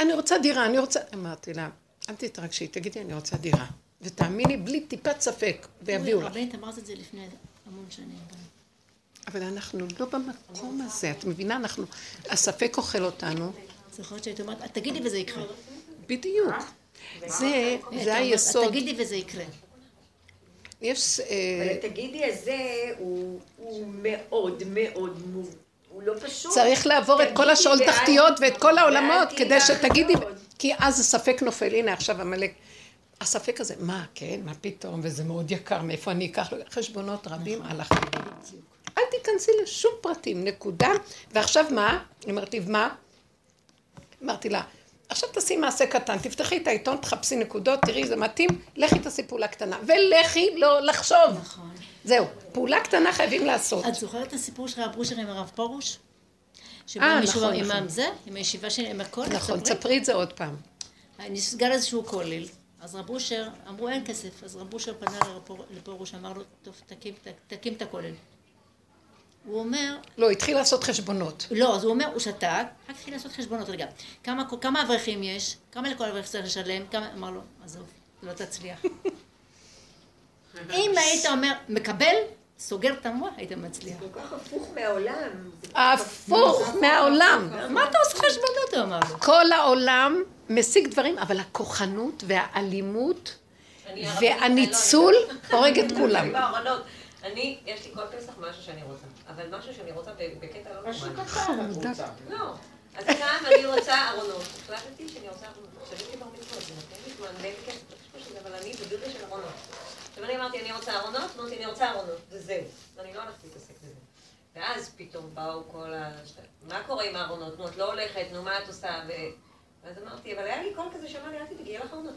אני רוצה דירה, אני רוצה... אמרתי לה, אל תתרגשי, תגידי, אני רוצה דירה. ותאמיני, בלי טיפת ספק, ויביאו לך. רבנית אמרת את זה לפני המון שנים. אבל אנחנו לא במקום הזה, את מבינה? אנחנו, הספק אוכל אותנו. זוכרת שהיית אומרת, תגידי וזה יקרה. בדיוק. אה? זה, זה היסוד. תגידי וזה יקרה. יש... אבל אה, התגידי הזה הוא הוא מאוד מאוד מוב... הוא לא פשוט. צריך לעבור את כל תגידי השאול תחתיות ואת כל העולמות כדי שתגידי. כי אז הספק נופל, הנה עכשיו עמלק. הספק הזה, מה, כן, מה פתאום, וזה מאוד יקר, מאיפה אני אקח לו חשבונות רבים על החיים. אל תיכנסי לשום פרטים, נקודה. ועכשיו מה? היא אומרת לי, מה? אמרתי לה, עכשיו תעשי מעשה קטן, תפתחי את העיתון, תחפשי נקודות, תראי, זה מתאים, לכי תעשי פעולה קטנה. ולכי לא לחשוב. נכון. זהו, פעולה קטנה חייבים לעשות. את זוכרת את הסיפור של הרב בושר עם הרב פרוש? שבא אה, מישהו עם נכון. זה, עם הישיבה שלי, עם הכל, נכון, תספרי. את זה עוד פעם. נסגר איזשהו כולל. אז רב אושר, אמרו אין כסף, אז רב אושר פנה לפרוש, אמר לו, טוב, תקים את הכולל. הוא אומר, לא, התחיל לעשות חשבונות. לא, אז הוא אומר, הוא שתק, רק התחיל לעשות חשבונות, רגע, כמה, כמה אברכים יש? כמה לכל אברך צריך לשלם? כמה, אמר לו, עזוב, לא תצליח. אם היית אומר, מקבל, סוגר את המוח, היית מצליח. כל כך הפוך מהעולם. זה הפוך מהעולם. מה אתה עושה חשבונות? הוא אמר לו. כל העולם משיג דברים, אבל הכוחנות והאלימות ערבית, והניצול הורג את כולם. אני, יש לי כל פסח משהו שאני רוצה, אבל משהו שאני רוצה ב- בקטע לא נורמלי. לא. אז כאן אני רוצה ארונות. החלטתי שאני רוצה ארונות. כשהייתי בר מצוות, זה נותן לי זמן, לי כסף, אבל אני בדודה של ארונות. עכשיו אני אמרתי, אני רוצה ארונות, אמרתי, אני רוצה ארונות, וזהו. ואני לא הלכתי להתעסק בזה. ואז פתאום באו כל ה... מה קורה עם הארונות? נו, את לא הולכת, נו, מה את עושה? ו... ואז אמרתי, אבל היה לי קול כזה שאמר לי, אל תדאגי, יהיה לך ארונות,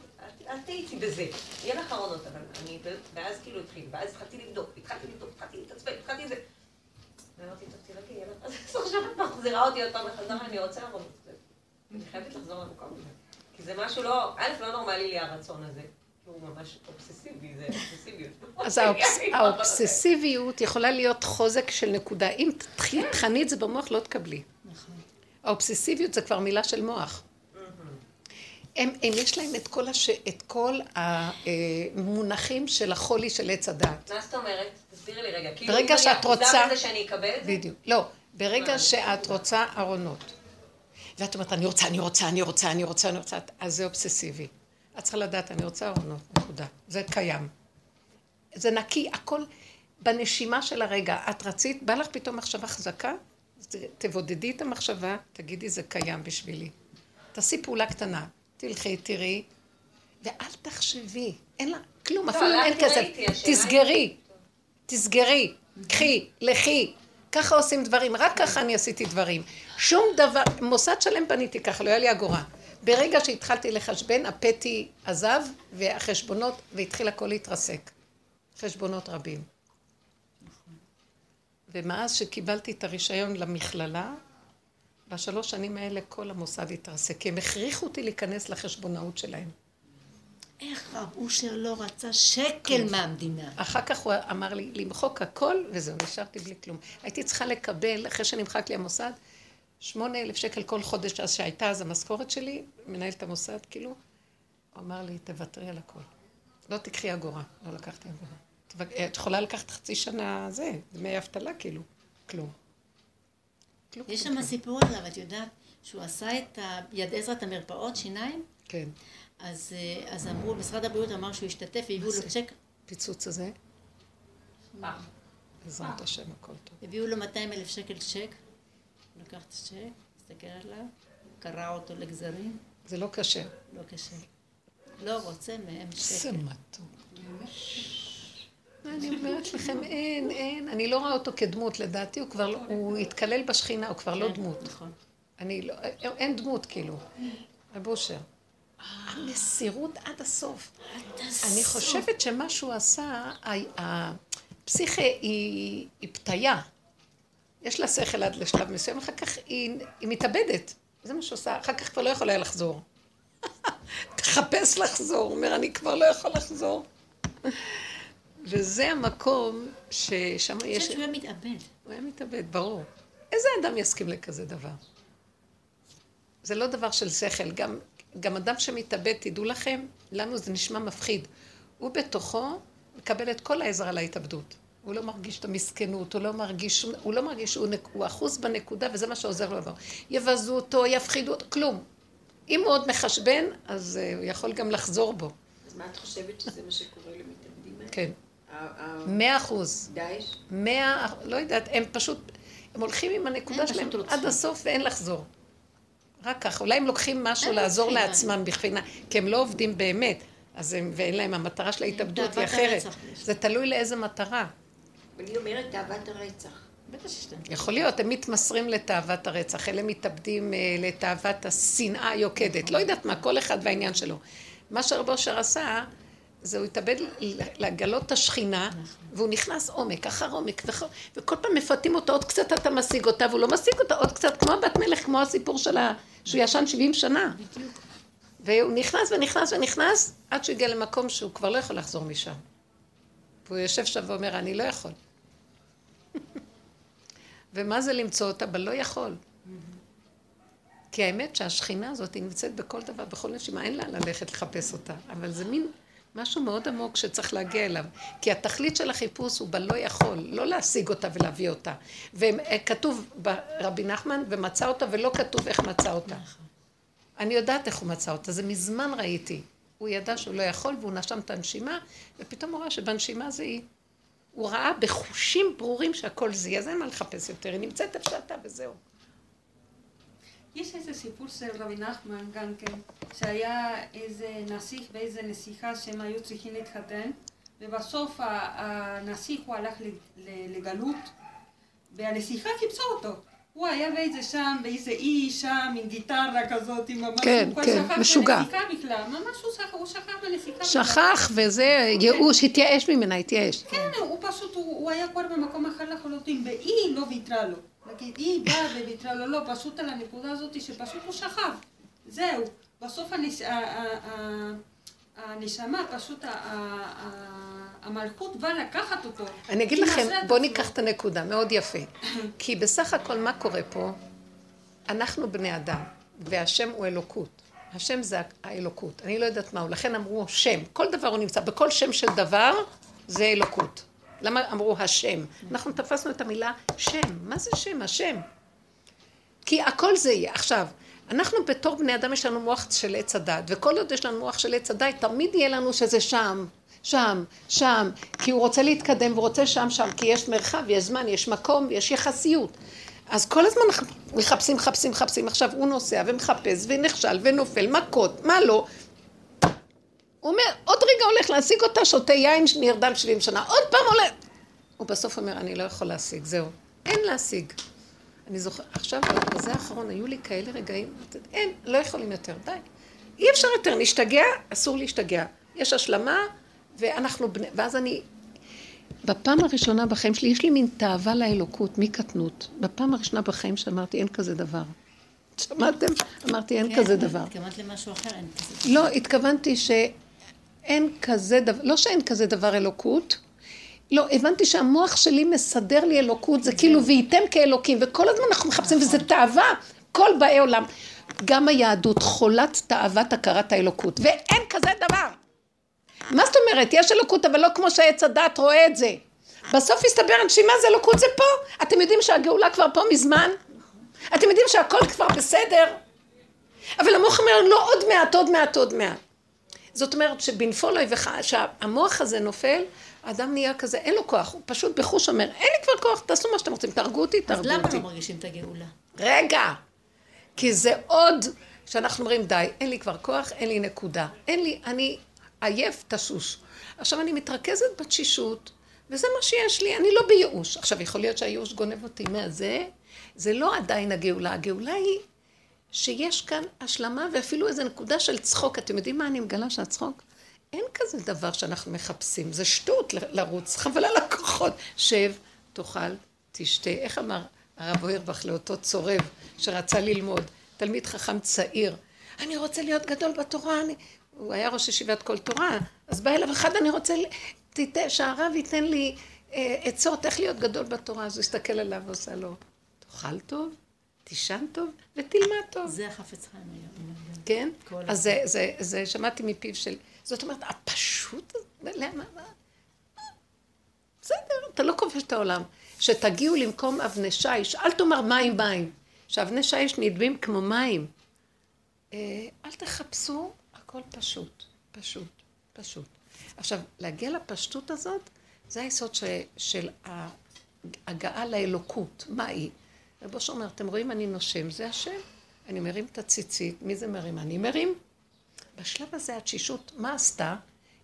אל תהיי איתי בזה, יהיה לך ארונות, אבל אני, ואז כאילו התחיל, ואז התחלתי לבדוק, התחלתי לבדוק, התחלתי להתעצבן, התחלתי זה. ואמרתי, טוב, תירגעי, אז עכשיו את מחזירה אותי עוד פעם בחזרה, אני רוצה ארונות. אני חייבת לחזור למקום הזה. כי זה משהו לא, א', לא נורמלי לי הרצון הזה, הוא ממש אובססיבי, זה אובססיביות. אז האובס- האובססיביות יכולה להיות חוזק של נקודה. אם תתחיל- תכני את זה במוח, לא תקבלי. נכון. האובססיביות זה כבר מילה של מוח. הם, הם יש להם את כל, הש... את כל המונחים של החולי של עץ הדעת. מה זאת אומרת? תסבירי לי רגע. כאילו, ברגע שאת רוצה- בזה שאני אקבל את זה? בדיוק. לא, ברגע? שאת רוצה ארונות, ואת אומרת, אני רוצה, אני רוצה, אני רוצה, אני רוצה, אני רוצה, אז זה אובססיבי. את צריכה לדעת, אני רוצה ארונות, נקודה. זה קיים. זה נקי, הכל בנשימה של הרגע. את רצית, בא לך פתאום מחשבה חזקה, תבודדי את המחשבה, תגידי, זה קיים בשבילי. תעשי פעולה קטנה, תלכי, תראי, ואל תחשבי, אין לה, כלום, אפילו אם אין כסף. תסגרי, תסגרי, קחי, לכי. ככה עושים דברים, רק ככה אני עשיתי דברים. שום דבר, מוסד שלם בניתי ככה, לא היה לי אגורה. ברגע שהתחלתי לחשבן, הפטי עזב, והחשבונות, והתחיל הכל להתרסק. חשבונות רבים. ומאז שקיבלתי את הרישיון למכללה, בשלוש שנים האלה כל המוסד התרסק, כי הם הכריחו אותי להיכנס לחשבונאות שלהם. איך רב אושר לא רצה שקל מהמדינה? אחר כך הוא אמר לי למחוק הכל, וזהו, נשארתי בלי כלום. הייתי צריכה לקבל, אחרי שנמחק לי המוסד, שמונה אלף שקל כל חודש, אז שהייתה אז המשכורת שלי, מנהל את המוסד, כאילו, הוא אמר לי, תוותרי על הכל. לא תקחי אגורה. לא לקחתי אגורה. תבק- את יכולה לקחת חצי שנה זה, דמי אבטלה, כאילו. כלום. כלום. יש שם. סיפור עליו, את יודעת, שהוא עשה את יד עזרא, את המרפאות שיניים, כן. אז, אה, אז אמרו, משרד הבריאות אמר שהוא השתתף, והביאו לו צ'ק, פיצוץ הזה, בעזרת השם, הכל טוב. הביאו לו 200 אלף שקל צ'ק, לקח את הצ'ק, הסתכל עליו, קרע אותו לגזרים, זה לא קשה. לא קשה. לא רוצה מהם זה שקל. מתוק. אני אומרת לכם, אין, אין, אני לא רואה אותו כדמות, לדעתי הוא כבר, לא- הוא התקלל בשכינה, הוא כבר לא כן, דמות. נכון. אני לא, אין דמות כאילו. רב אושר. המסירות עד הסוף. אני חושבת שמה שהוא עשה, הפסיכה היא, היא פתיה. יש לה שכל עד לשלב מסוים, אחר כך היא, היא מתאבדת. זה מה שעושה, אחר כך כבר לא יכול היה לחזור. תחפש לחזור, הוא אומר, אני כבר לא יכול לחזור. וזה המקום ששם אני יש... חושבת שהוא היה מתאבד. הוא היה מתאבד, ברור. איזה אדם יסכים לכזה דבר? זה לא דבר של שכל. גם, גם אדם שמתאבד, תדעו לכם, לנו זה נשמע מפחיד. הוא בתוכו מקבל את כל העזרה להתאבדות. הוא לא מרגיש את המסכנות, הוא לא מרגיש, הוא לא מרגיש שהוא נק- הוא אחוז בנקודה, וזה מה שעוזר לו. יבזו אותו, יפחידו אותו, כלום. אם הוא עוד מחשבן, אז uh, הוא יכול גם לחזור בו. אז מה את חושבת שזה מה שקורה למתאבדים האלה? כן. מאה אחוז. דאעש? מאה, לא יודעת, הם פשוט, הם הולכים עם הנקודה הם שלהם. עד הסוף ואין לחזור. רק ככה, אולי הם לוקחים משהו לעזור לעצמם בבחינה, כי הם לא עובדים באמת, אז הם, ואין להם, המטרה של ההתאבדות היא אחרת. זה תלוי לאיזה מטרה. ואני אומרת תאוות הרצח. יכול להיות, הם מתמסרים לתאוות הרצח, אלה מתאבדים אה, לתאוות השנאה היוקדת. לא יודעת מה, כל אחד והעניין שלו. מה שרב אושר עשה, זה הוא התאבד לגלות את השכינה, והוא נכנס עומק אחר עומק, וכ- וכל פעם מפתים אותו, עוד קצת אתה משיג אותה, והוא לא משיג אותה, עוד קצת, כמו הבת מלך, כמו הסיפור שלה, שהוא ישן 70 שנה. והוא נכנס ונכנס ונכנס, עד שהוא הגיע למקום שהוא כבר לא יכול לחזור משם. והוא יושב שם ואומר, אני לא יכול. ומה זה למצוא אותה? בלא יכול. כי האמת שהשכינה הזאת היא נמצאת בכל דבר, בכל נשימה, אין לה ללכת לחפש אותה. אבל זה מין משהו מאוד עמוק שצריך להגיע אליו. כי התכלית של החיפוש הוא בלא יכול, לא להשיג אותה ולהביא אותה. וכתוב ברבי נחמן, ומצא אותה, ולא כתוב איך מצא אותה. אני יודעת איך הוא מצא אותה, זה מזמן ראיתי. הוא ידע שהוא לא יכול, והוא נשם את הנשימה, ופתאום הוא ראה שבנשימה זה היא. הוא ראה בחושים ברורים שהכל זה, אז אין מה לחפש יותר, היא נמצאת איפה שאתה וזהו. יש איזה סיפור של רבי נחמן גם כן, שהיה איזה נסיך ואיזה נסיכה שהם היו צריכים להתחתן, ובסוף הנסיך הוא הלך לגלות, והנסיכה חיפשה אותו. הוא היה באיזה שם, באיזה אי שם, עם גיטרה כזאת, עם ממש... כן, הוא כבר כן, שכח משוגע. בנסיכה בכלל, ממש הוא שכח, הוא שכח בנסיכה בכלל. שכח וזה ייאוש, התייאש ממנה, התייאש. כן, הוא פשוט, הוא, הוא היה כבר במקום אחר לחלוטין, והיא לא ויתרה לו. נגיד, היא באה וויתרה לו, לא, פשוט על הנקודה הזאת שפשוט הוא שכב. זהו. בסוף הנש... הנשמה, פשוט המלכות באה לקחת אותו. אני אגיד לכם, בואו. ניקח את הנקודה, מאוד יפה. כי בסך הכל מה קורה פה? אנחנו בני אדם, והשם הוא אלוקות. השם זה האלוקות. אני לא יודעת מהו, לכן אמרו שם. כל דבר הוא נמצא, בכל שם של דבר זה אלוקות. למה אמרו השם? אנחנו תפסנו את המילה שם. מה זה שם? השם. כי הכל זה יהיה. עכשיו, אנחנו בתור בני אדם יש לנו מוח של עץ הדת, וכל עוד יש לנו מוח של עץ הדת, תמיד יהיה לנו שזה שם, שם, שם, כי הוא רוצה להתקדם והוא רוצה שם, שם, כי יש מרחב, יש זמן, יש מקום, יש יחסיות. אז כל הזמן מחפשים, מחפשים, מחפשים, עכשיו הוא נוסע ומחפש ונכשל ונופל, מכות, מה לא. הוא אומר, עוד רגע הולך להשיג אותה, שותה יין שנרדם 70 שנה, עוד פעם הולך. הוא בסוף אומר, אני לא יכול להשיג, זהו. אין להשיג. אני זוכר, עכשיו, בזה האחרון, היו לי כאלה רגעים, אין, לא יכולים יותר, די. אי אפשר יותר, נשתגע, אסור להשתגע. יש השלמה, ואנחנו בני, ואז אני, בפעם הראשונה בחיים שלי, יש לי מין תאווה לאלוקות, מקטנות. בפעם הראשונה בחיים שאמרתי, אין כזה דבר. שמעתם? אמרתי, אין כן, כזה דבר. התכוונת למשהו אחר, אין כזה. לא, התכוונתי שאין כזה דבר, לא שאין כזה דבר אלוקות, לא, הבנתי שהמוח שלי מסדר לי אלוקות, זה כאילו וייתם כאלוקים, וכל הזמן אנחנו מחפשים, וזה תאווה, כל באי עולם. גם היהדות חולת תאוות הכרת האלוקות, ואין כזה דבר. מה זאת אומרת? יש אלוקות, אבל לא כמו שעץ הדת רואה את זה. בסוף הסתבר הנשימה זה אלוקות, זה פה. אתם יודעים שהגאולה כבר פה מזמן? אתם יודעים שהכל כבר בסדר? אבל המוח אומר, לא עוד מעט, עוד מעט, עוד מעט. זאת אומרת שבנפול אויבך, שהמוח הזה נופל, האדם נהיה כזה, אין לו כוח, הוא פשוט בחוש אומר, אין לי כבר כוח, תעשו מה שאתם רוצים, תהרגו אותי, אז תהרגו למה אותי. לא מרגישים את הגאולה? רגע, כי זה עוד, שאנחנו אומרים די, אין לי כבר כוח, אין לי נקודה, אין לי, אני עייף, תשוש. עכשיו אני מתרכזת בתשישות, וזה מה שיש לי, אני לא בייאוש. עכשיו יכול להיות שהייאוש גונב אותי מהזה, זה לא עדיין הגאולה, הגאולה היא שיש כאן השלמה ואפילו איזו נקודה של צחוק. אתם יודעים מה אני מגלה שהצחוק? אין כזה דבר שאנחנו מחפשים, זה שטות לרוץ, חבל על הכוחות. שב, תאכל, תשתה. איך אמר הרב אוירבך לאותו צורב שרצה ללמוד, תלמיד חכם צעיר, אני רוצה להיות גדול בתורה, אני... הוא היה ראש ישיבת כל תורה, אז בא אליו אחד, אני רוצה, תיתן, שהרב ייתן לי אה, עצות איך להיות גדול בתורה, אז הוא הסתכל עליו ועושה לו, תאכל טוב, תישן טוב ותלמד טוב. זה החפץ חיים היום. כן? אז זה, זה, זה שמעתי מפיו של... זאת אומרת, הפשוט הזה, למה? מה? בסדר, אתה לא כובש את העולם. שתגיעו למקום אבני שיש, אל תאמר מים מים. שאבני שיש נדבים כמו מים. אה, אל תחפשו, הכל פשוט, פשוט, פשוט. עכשיו, להגיע לפשטות הזאת, זה היסוד ש, של ההגעה לאלוקות. מה היא? רב אושר אומר, אתם רואים, אני נושם, זה השם. אני מרים את הציצית, מי זה מרים? אני מרים. בשלב הזה התשישות, מה עשתה?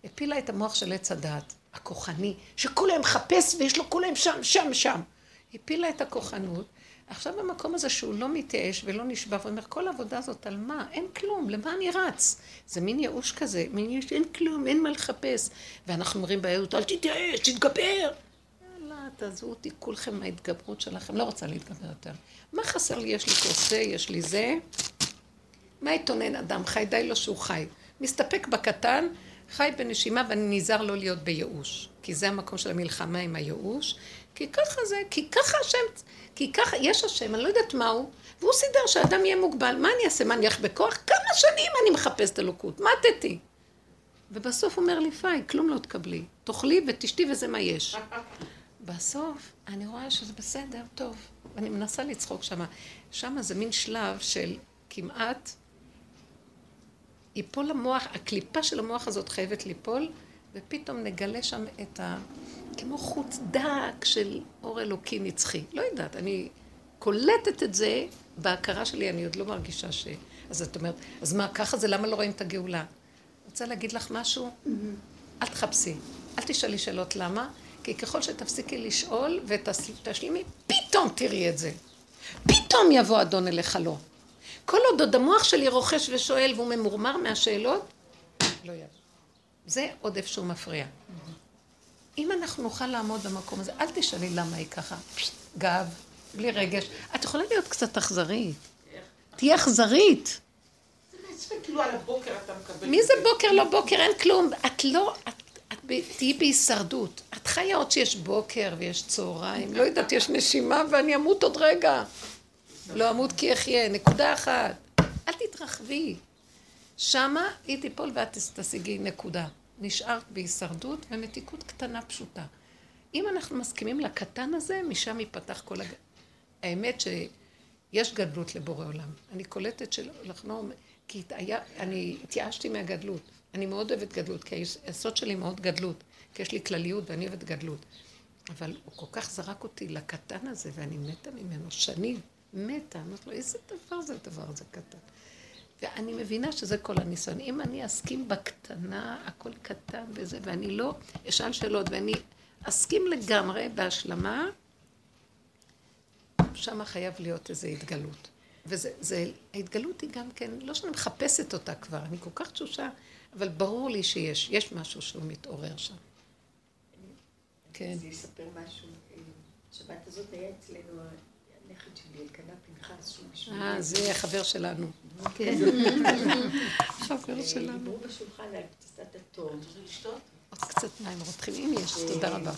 הפילה את המוח של עץ הדעת, הכוחני, שכולם מחפש ויש לו כולם שם, שם, שם. הפילה את הכוחנות. עכשיו במקום הזה שהוא לא מתייאש ולא נשבע, הוא אומר, כל העבודה הזאת על מה? אין כלום, למה אני רץ? זה מין ייאוש כזה, מין ייאוש, אין כלום, אין מה לחפש. ואנחנו אומרים בייעוד, אל תתייאש, תתגבר. תעזבו אותי כולכם מההתגברות שלכם, לא רוצה להתגבר יותר. מה חסר לי? יש לי כוס זה, יש לי זה. מה יתונן אדם חי? די לו שהוא חי. מסתפק בקטן, חי בנשימה ואני נזהר לא להיות בייאוש. כי זה המקום של המלחמה עם הייאוש. כי ככה זה, כי ככה השם, כי ככה, יש השם, אני לא יודעת מהו, והוא סידר שהאדם יהיה מוגבל. מה אני אעשה? מה, אני אלך בכוח? כמה שנים אני מחפש את אלוקות? מתתי. ובסוף אומר לי, פאי, כלום לא תקבלי. תאכלי ותשתי וזה מה יש. בסוף אני רואה שזה בסדר, טוב. ואני מנסה לצחוק שמה. שמה זה מין שלב של כמעט ייפול המוח, הקליפה של המוח הזאת חייבת ליפול, ופתאום נגלה שם את ה... כמו חוט דק של אור אלוקי נצחי. לא יודעת, אני קולטת את זה בהכרה שלי, אני עוד לא מרגישה ש... אז את אומרת, אז מה, ככה זה, למה לא רואים את הגאולה? רוצה להגיד לך משהו? אל תחפשי, אל תשאלי שאלות למה, כי ככל שתפסיקי לשאול ותשלימי, פתאום תראי את זה. פתאום יבוא אדון אליך לא. כל עוד עוד המוח שלי רוכש ושואל והוא ממורמר מהשאלות, לא יבוא. זה עוד איפשהו מפריע. אם אנחנו נוכל לעמוד במקום הזה, אל תשאלי למה היא ככה, גב, בלי רגש. את יכולה להיות קצת אכזרית. תהיי אכזרית. כאילו מי זה בוקר לא בוקר? אין כלום. את לא, את תהיי בהישרדות. את חיה עוד שיש בוקר ויש צהריים. לא יודעת, יש נשימה ואני אמות עוד רגע. לא אמות כי אחיה. נקודה אחת. אל תתרחבי. שמה היא תיפול ואת תשיגי נקודה. נשארת בהישרדות ומתיקות קטנה פשוטה. אם אנחנו מסכימים לקטן הזה, משם ייפתח כל הג... האמת שיש גדלות לבורא עולם. אני קולטת של... אנחנו... כי היה... אני התייאשתי מהגדלות. אני מאוד אוהבת גדלות, כי היסוד שלי מאוד גדלות. כי יש לי כלליות ואני אוהבת גדלות. אבל הוא כל כך זרק אותי לקטן הזה, ואני מתה ממנו שנים. מתה. אמרתי לו, איזה דבר זה הדבר הזה קטן? ואני מבינה שזה כל הניסיון. אם אני אסכים בקטנה, הכל קטן וזה, ואני לא אשאל שאלות, ואני אסכים לגמרי בהשלמה, שם חייב להיות איזו התגלות. וההתגלות היא גם כן, לא שאני מחפשת אותה כבר, אני כל כך תשושה, אבל ברור לי שיש, יש משהו שהוא מתעורר שם. כן. אני אספר משהו. שבת הזאת היה אצלנו הנכד שלי, אלקנה פנחס, שהוא בשבילי. אה, זה החבר שלנו. כן. חבר שלנו. דיברו בשולחן על פצצת אטום. עוד קצת מים רותחים, אם יש, תודה רבה.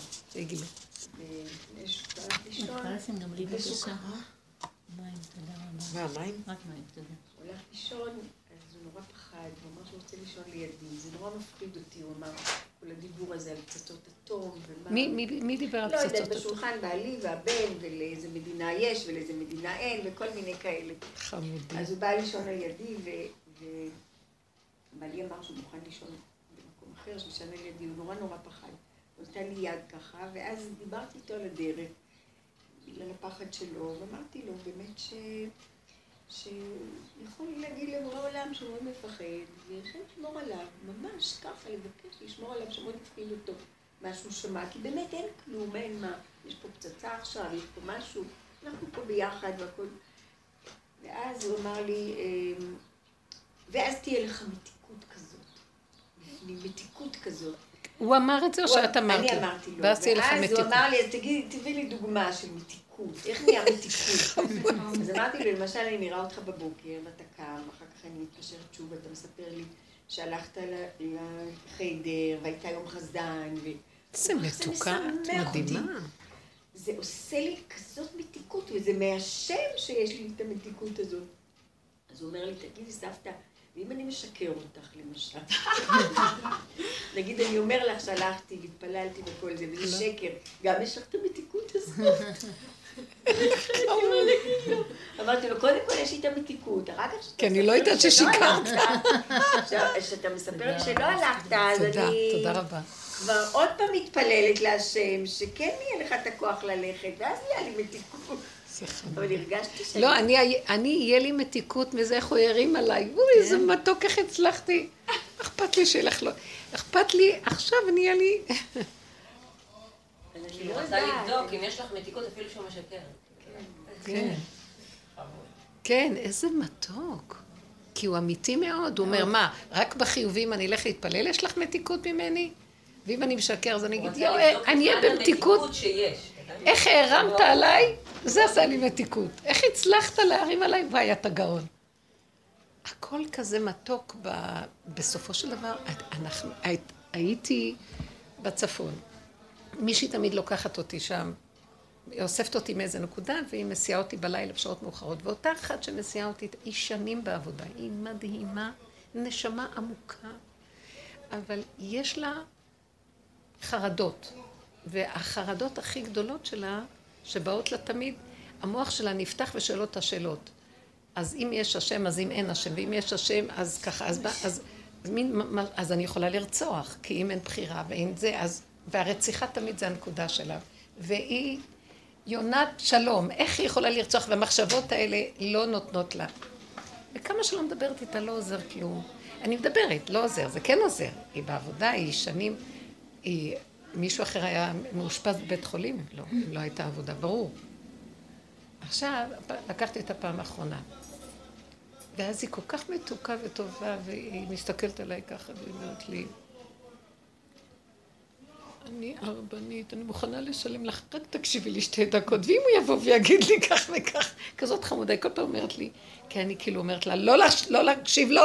גם לי בבקשה. מים, תודה רבה. מה, מים? רק מים, תודה. הולך לישון, נורא פחד, הוא אמר שהוא רוצה לישון לידי. זה נורא מפחיד אותי, הוא אמר, כל הדיבור הזה על פצצות אטום, ומה... מי דיבר על לא פצצות יודעת, אטום? בשולחן בעלי והבן, ולאיזה מדינה יש ולאיזה מדינה אין, וכל מיני כאלה. חמודי. אז הוא בא לישון על ידי, ובעלי אמר שהוא מוכן לישון במקום אחר, שישן על ידי, הוא נורא נורא פחד. הוא נתן לי יד ככה, ואז דיברתי איתו על הדרך, בגלל הפחד שלו, ואמרתי לו באמת ש... שיכול להגיד לבורא עולם שהוא מאוד מפחד, ויכול לשמור עליו, ממש ככה, לבקש, לשמור עליו שמאוד הפחיד אותו, מה שהוא שמע, כי באמת אין כלום, אין מה, יש פה פצצה עכשיו, יש פה משהו, אנחנו פה ביחד והכל. ואז הוא אמר לי, אמ, ואז תהיה לך מתיקות כזאת, מתיקות כזאת. הוא אמר את זה או שאת אמרת? אני אמרתי לו. ואז תהיה לך ואז מתיקות. הוא אמר לי, אז תגידי, תביאי לי דוגמה של מתיקות. איך נהיה מתיקות? אז אמרתי לו, למשל, אני נראה אותך בבוקר, ואתה קם, אחר כך אני מתקשרת שוב, ואתה מספר לי שהלכת ל- לחיידר, והייתה יום חזן, ו... איזה זה מתוקה, את. מדהימה. זה עושה לי כזאת מתיקות, וזה מהשם שיש לי את המתיקות הזאת. אז הוא אומר לי, תגידי, סבתא, ואם אני משקר אותך, למשל? נגיד, אני אומר לך שהלכתי והתפללתי וכל זה, וזה שקר, גם יש לך את המתיקות הזאת? אמרתי לו, קודם כל יש לי את המתיקות, אחר כך... כי אני לא יודעת ששיקרת. כשאתה מספר לי שלא הלכת, אז אני... תודה רבה. כבר עוד פעם מתפללת להשם, שכן יהיה לך את הכוח ללכת, ואז יהיה לי מתיקות. אבל הרגשתי ש... לא, אני, יהיה לי מתיקות מזה, איך הוא הרים עליי. אוי, איזה מתוק, איך הצלחתי. אכפת לי שילך לו. אכפת לי, עכשיו נהיה לי... אני רוצה לבדוק אם יש לך מתיקות אפילו שהוא משקר. כן. כן, איזה מתוק. כי הוא אמיתי מאוד. הוא אומר, מה, רק בחיובים אני אלך להתפלל? יש לך מתיקות ממני? ואם אני משקר, אז אני אגיד, יואו, אני אהיה במתיקות. איך הרמת עליי? זה עשה לי מתיקות. איך הצלחת להרים עליי? וואי, אתה גאון. הכל כזה מתוק ב... בסופו של דבר, אנחנו, הייתי בצפון. מישהי תמיד לוקחת אותי שם, היא אוספת אותי מאיזה נקודה, והיא מסיעה אותי בלילה בשעות מאוחרות. ואותה אחת שמסיעה אותי, היא שנים בעבודה, היא מדהימה, נשמה עמוקה, אבל יש לה חרדות. והחרדות הכי גדולות שלה, שבאות לה תמיד, המוח שלה נפתח ושואל אותה שאלות. אז אם יש השם, אז אם אין השם, ואם יש השם, אז ככה, אז, אז, אז, מין, אז אני יכולה לרצוח, כי אם אין בחירה ואין זה, אז... והרציחה תמיד זה הנקודה שלה. והיא יונת שלום, איך היא יכולה לרצוח? והמחשבות האלה לא נותנות לה. וכמה שלא מדברת איתה לא עוזר כלום. אני מדברת, לא עוזר, זה כן עוזר. היא בעבודה, היא שנים, היא... מישהו אחר היה מאושפז בבית חולים? לא, לא הייתה עבודה, ברור. עכשיו, לקחתי את הפעם האחרונה. ואז היא כל כך מתוקה וטובה, והיא מסתכלת עליי ככה, והיא אומרת לי, אני ארבנית, אני מוכנה לשלם לך, רק תקשיבי לי שתי דקות, ואם הוא יבוא ויגיד לי כך וכך, כזאת חמודה, היא כל פעם אומרת לי, כי אני כאילו אומרת לה, לא, לש, לא להקשיב לו,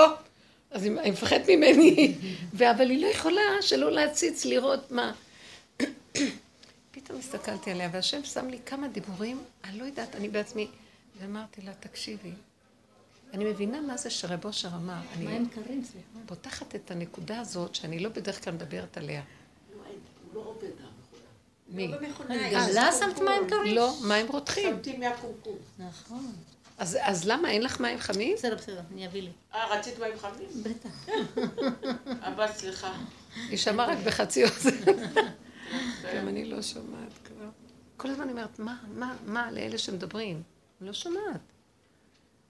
אז היא מפחדת ממני, אבל היא לא יכולה שלא להציץ, לראות מה. פתאום הסתכלתי עליה, והשם שם לי כמה דיבורים, אני לא יודעת, אני בעצמי, ואמרתי לה, תקשיבי, אני מבינה מה זה שרב אושר אמר. סליחה? פותחת את הנקודה הזאת, שאני לא בדרך כלל מדברת עליה. לא עובד מי? גם לה שמת מים קרים? לא, מים רותחים. שמתי מהקומקום. נכון. אז, אז למה, אין לך מים חמים? בסדר, בסדר, אני אביא לי. אה, רצית מים חמים? בטח. אבל סליחה. היא שמעה רק בחצי אוזן. גם אני לא שומעת כבר. כל הזמן אני אומרת, מה, מה, מה לאלה שמדברים? אני לא שומעת.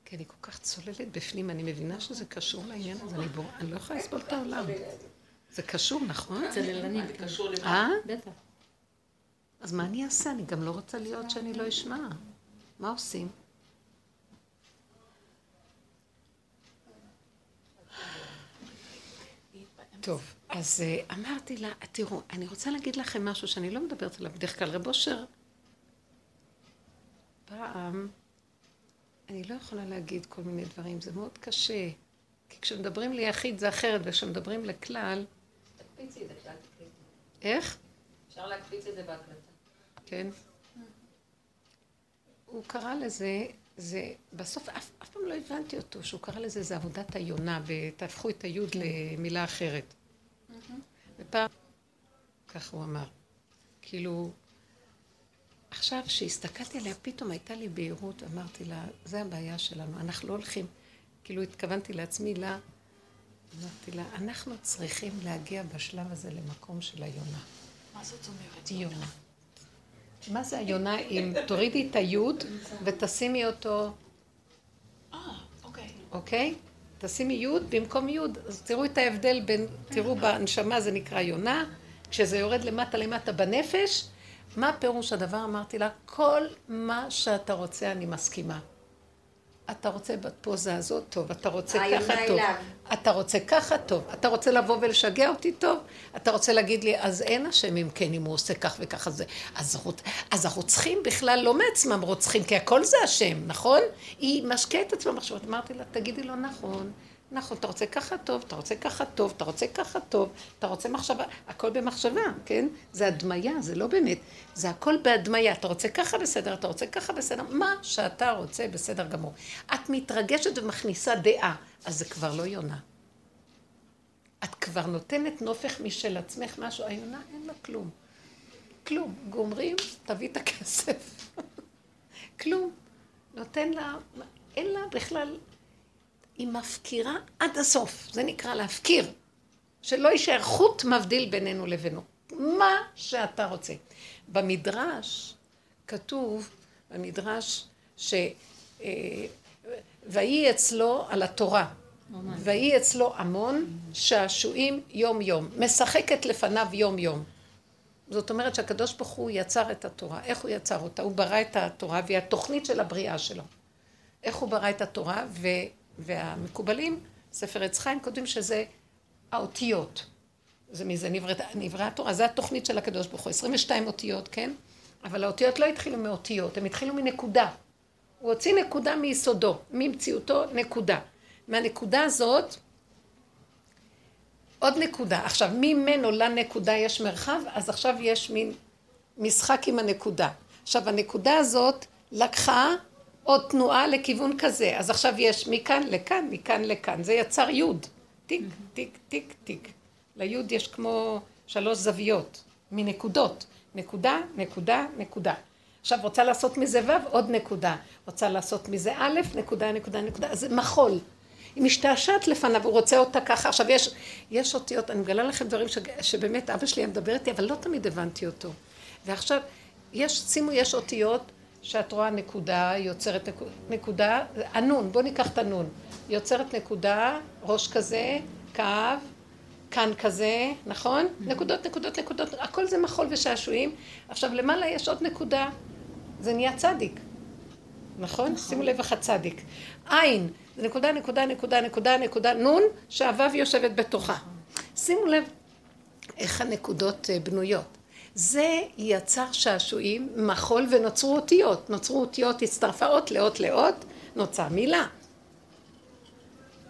כי אני כל כך צוללת בפנים, אני מבינה שזה קשור לעניין הזה, אני, בור... אני לא יכולה לסבול את העולם. זה קשור, נכון? צללנים. זה קשור למה? אה? בטח. אז מה אני אעשה? אני גם לא רוצה להיות שאני לא אשמע. מה עושים? טוב, אז uh, אמרתי לה, תראו, אני רוצה להגיד לכם משהו שאני לא מדברת עליו בדרך כלל. רב אושר, פעם, אני לא יכולה להגיד כל מיני דברים, זה מאוד קשה. כי כשמדברים ליחיד זה אחרת, וכשמדברים לכלל... תקפיצי את זה כשאת תקליטי. איך? אפשר להקפיץ את זה בהקלטה. כן. הוא קרא לזה, זה, בסוף אף, אף פעם לא הבנתי אותו, שהוא קרא לזה, זה עבודת היונה, ותהפכו את היוד למילה אחרת. ופעם, כך הוא אמר, כאילו, עכשיו, כשהסתכלתי עליה, פתאום הייתה לי בהירות, אמרתי לה, זה הבעיה שלנו, אנחנו לא הולכים, כאילו התכוונתי לעצמי לה, אמרתי לה, אנחנו צריכים להגיע בשלב הזה למקום של היונה. מה זאת אומרת? יונה. מה זה היונה אם תורידי את היוד ותשימי אותו, אה, אוקיי. אוקיי? תשימי יוד במקום יוד, אז תראו את ההבדל בין, תראו בנשמה זה נקרא יונה, כשזה יורד למטה למטה בנפש, מה פירוש הדבר? אמרתי לה, כל מה שאתה רוצה אני מסכימה. אתה רוצה בפוזה הזאת, טוב, אתה רוצה ככה, טוב. אתה רוצה ככה, טוב. אתה רוצה לבוא ולשגע אותי, טוב. אתה רוצה להגיד לי, אז אין השם אם כן, אם הוא עושה כך וככה זה. אז, אז הרוצחים בכלל לא מעצמם רוצחים, כי הכל זה השם, נכון? היא משקה את עצמה מחשבות. אמרתי לה, תגידי לו, נכון. נכון, אתה רוצה ככה טוב, אתה רוצה ככה טוב, אתה רוצה ככה טוב, אתה רוצה מחשבה, הכל במחשבה, כן? זה הדמיה, זה לא באמת, זה הכל בהדמיה, אתה רוצה ככה בסדר, אתה רוצה ככה בסדר, מה שאתה רוצה בסדר גמור. את מתרגשת ומכניסה דעה, אז זה כבר לא יונה. את כבר נותנת נופך משל עצמך משהו, היונה אין לה כלום. כלום. גומרים, תביא את הכסף. כלום. נותן לה, אין לה בכלל, היא מפקירה עד הסוף, זה נקרא להפקיר. שלא יישאר חוט מבדיל בינינו לבינו. מה שאתה רוצה. במדרש כתוב, במדרש, ש... אה, ויהי אצלו על התורה. ויהי אצלו המון שעשועים יום יום. משחקת לפניו יום יום. זאת אומרת שהקדוש ברוך הוא יצר את התורה. איך הוא יצר אותה? הוא ברא את התורה והיא התוכנית של הבריאה שלו. איך הוא ברא את התורה? והמקובלים, ספר עץ חיים, כותבים שזה האותיות. זה מזה נברא, נברא התורה, זה התוכנית של הקדוש ברוך הוא. 22 אותיות, כן? אבל האותיות לא התחילו מאותיות, הם התחילו מנקודה. הוא הוציא נקודה מיסודו, ממציאותו נקודה. מהנקודה הזאת, עוד נקודה. עכשיו, ממנו לנקודה יש מרחב, אז עכשיו יש מין משחק עם הנקודה. עכשיו, הנקודה הזאת לקחה עוד תנועה לכיוון כזה. אז עכשיו יש מכאן לכאן, מכאן לכאן. זה יצר יוד. טיק, טיק, טיק, טיק. ליוד יש כמו שלוש זוויות, מנקודות. נקודה, נקודה, נקודה. עכשיו רוצה לעשות מזה ו' עוד נקודה. רוצה לעשות מזה א', נקודה, נקודה, נקודה. אז זה מחול. היא משתעשעת לפניו, הוא רוצה אותה ככה. עכשיו יש, יש אותיות, אני מגלה לכם דברים ש, שבאמת אבא שלי היה מדבר איתי, אבל לא תמיד הבנתי אותו. ועכשיו, יש, שימו, יש אותיות שאת רואה נקודה, יוצרת נקודה, הנון, בואו ניקח את הנון. יוצרת נקודה, ראש כזה, קו, כאן כזה, נכון? נקודות, נקודות, נקודות, הכל זה מחול ושעשועים. עכשיו למעלה יש עוד נקודה, זה נהיה צדיק. נכון? שימו לב איך הצדיק. עין, זה נקודה, נקודה, נקודה, נקודה, נקודה, נון, שהוו יושבת בתוכה. שימו לב איך הנקודות אה, בנויות. זה יצר שעשועים, מחול ונוצרו אותיות. נוצרו אותיות, הצטרפה אות לאות לאות, נוצרה מילה.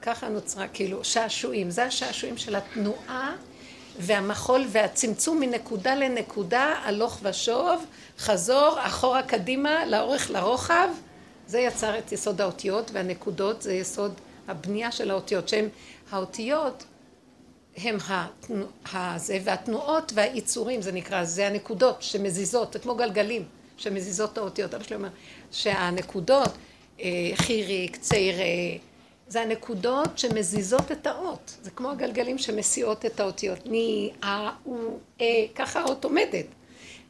ככה נוצרה, כאילו, שעשועים. זה השעשועים של התנועה והמחול והצמצום מנקודה לנקודה, הלוך ושוב, חזור, אחורה קדימה, לאורך לרוחב. זה יצר את יסוד האותיות, והנקודות זה יסוד הבנייה של האותיות, שהן האותיות הם הזה, והתנועות והיצורים, זה נקרא, זה הנקודות שמזיזות, זה כמו גלגלים שמזיזות את האותיות. אבא שלי אומר שהנקודות, אה, חיריק, ציירה, זה הנקודות שמזיזות את האות. זה כמו הגלגלים שמסיעות את האותיות. ני, אה, או, אה, ככה האות עומדת.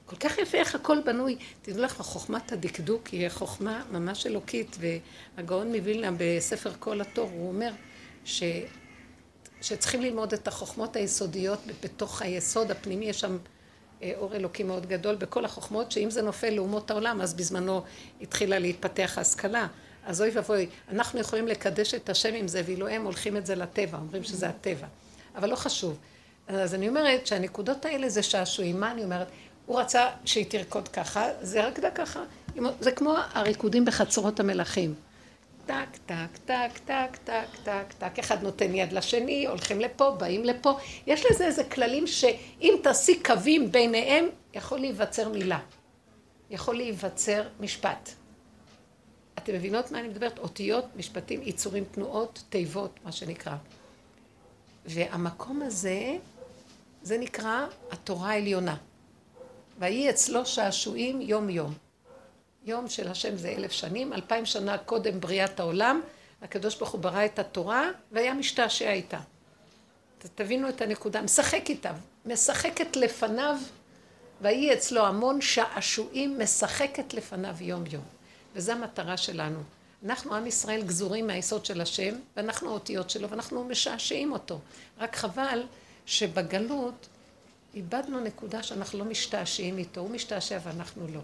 כל כך יפה איך הכל בנוי. תדעו לך, חוכמת הדקדוק היא חוכמה ממש אלוקית, והגאון מווילנה בספר כל התור, הוא אומר ש... שצריכים ללמוד את החוכמות היסודיות בתוך היסוד הפנימי, יש שם אה, אור אלוקי מאוד גדול בכל החוכמות, שאם זה נופל לאומות העולם, אז בזמנו התחילה להתפתח ההשכלה. אז אוי ואבוי, אנחנו יכולים לקדש את השם עם זה, ואילו הם הולכים את זה לטבע, אומרים שזה הטבע. אבל לא חשוב. אז אני אומרת שהנקודות האלה זה שעשועים. מה אני אומרת? הוא רצה שהיא תרקוד ככה, זה רקדה ככה. זה כמו הריקודים בחצרות המלכים. טק, טק, טק, טק, טק, טק, טק, אחד נותן יד לשני, הולכים לפה, באים לפה. יש לזה איזה כללים שאם תעשי קווים ביניהם, יכול להיווצר מילה. יכול להיווצר משפט. אתם מבינות מה אני מדברת? אותיות, משפטים, יצורים, תנועות, תיבות, מה שנקרא. והמקום הזה, זה נקרא התורה העליונה. ויהי אצלו שעשועים יום יום. של השם זה אלף שנים, אלפיים שנה קודם בריאת העולם, הקדוש ברוך הוא ברא את התורה והיה משתעשע איתה. תבינו את הנקודה, משחק איתה, משחקת לפניו, ויהי אצלו המון שעשועים, משחקת לפניו יום יום. וזו המטרה שלנו. אנחנו עם ישראל גזורים מהיסוד של השם, ואנחנו האותיות שלו, ואנחנו משעשעים אותו. רק חבל שבגלות איבדנו נקודה שאנחנו לא משתעשעים איתו, הוא משתעשע ואנחנו לא.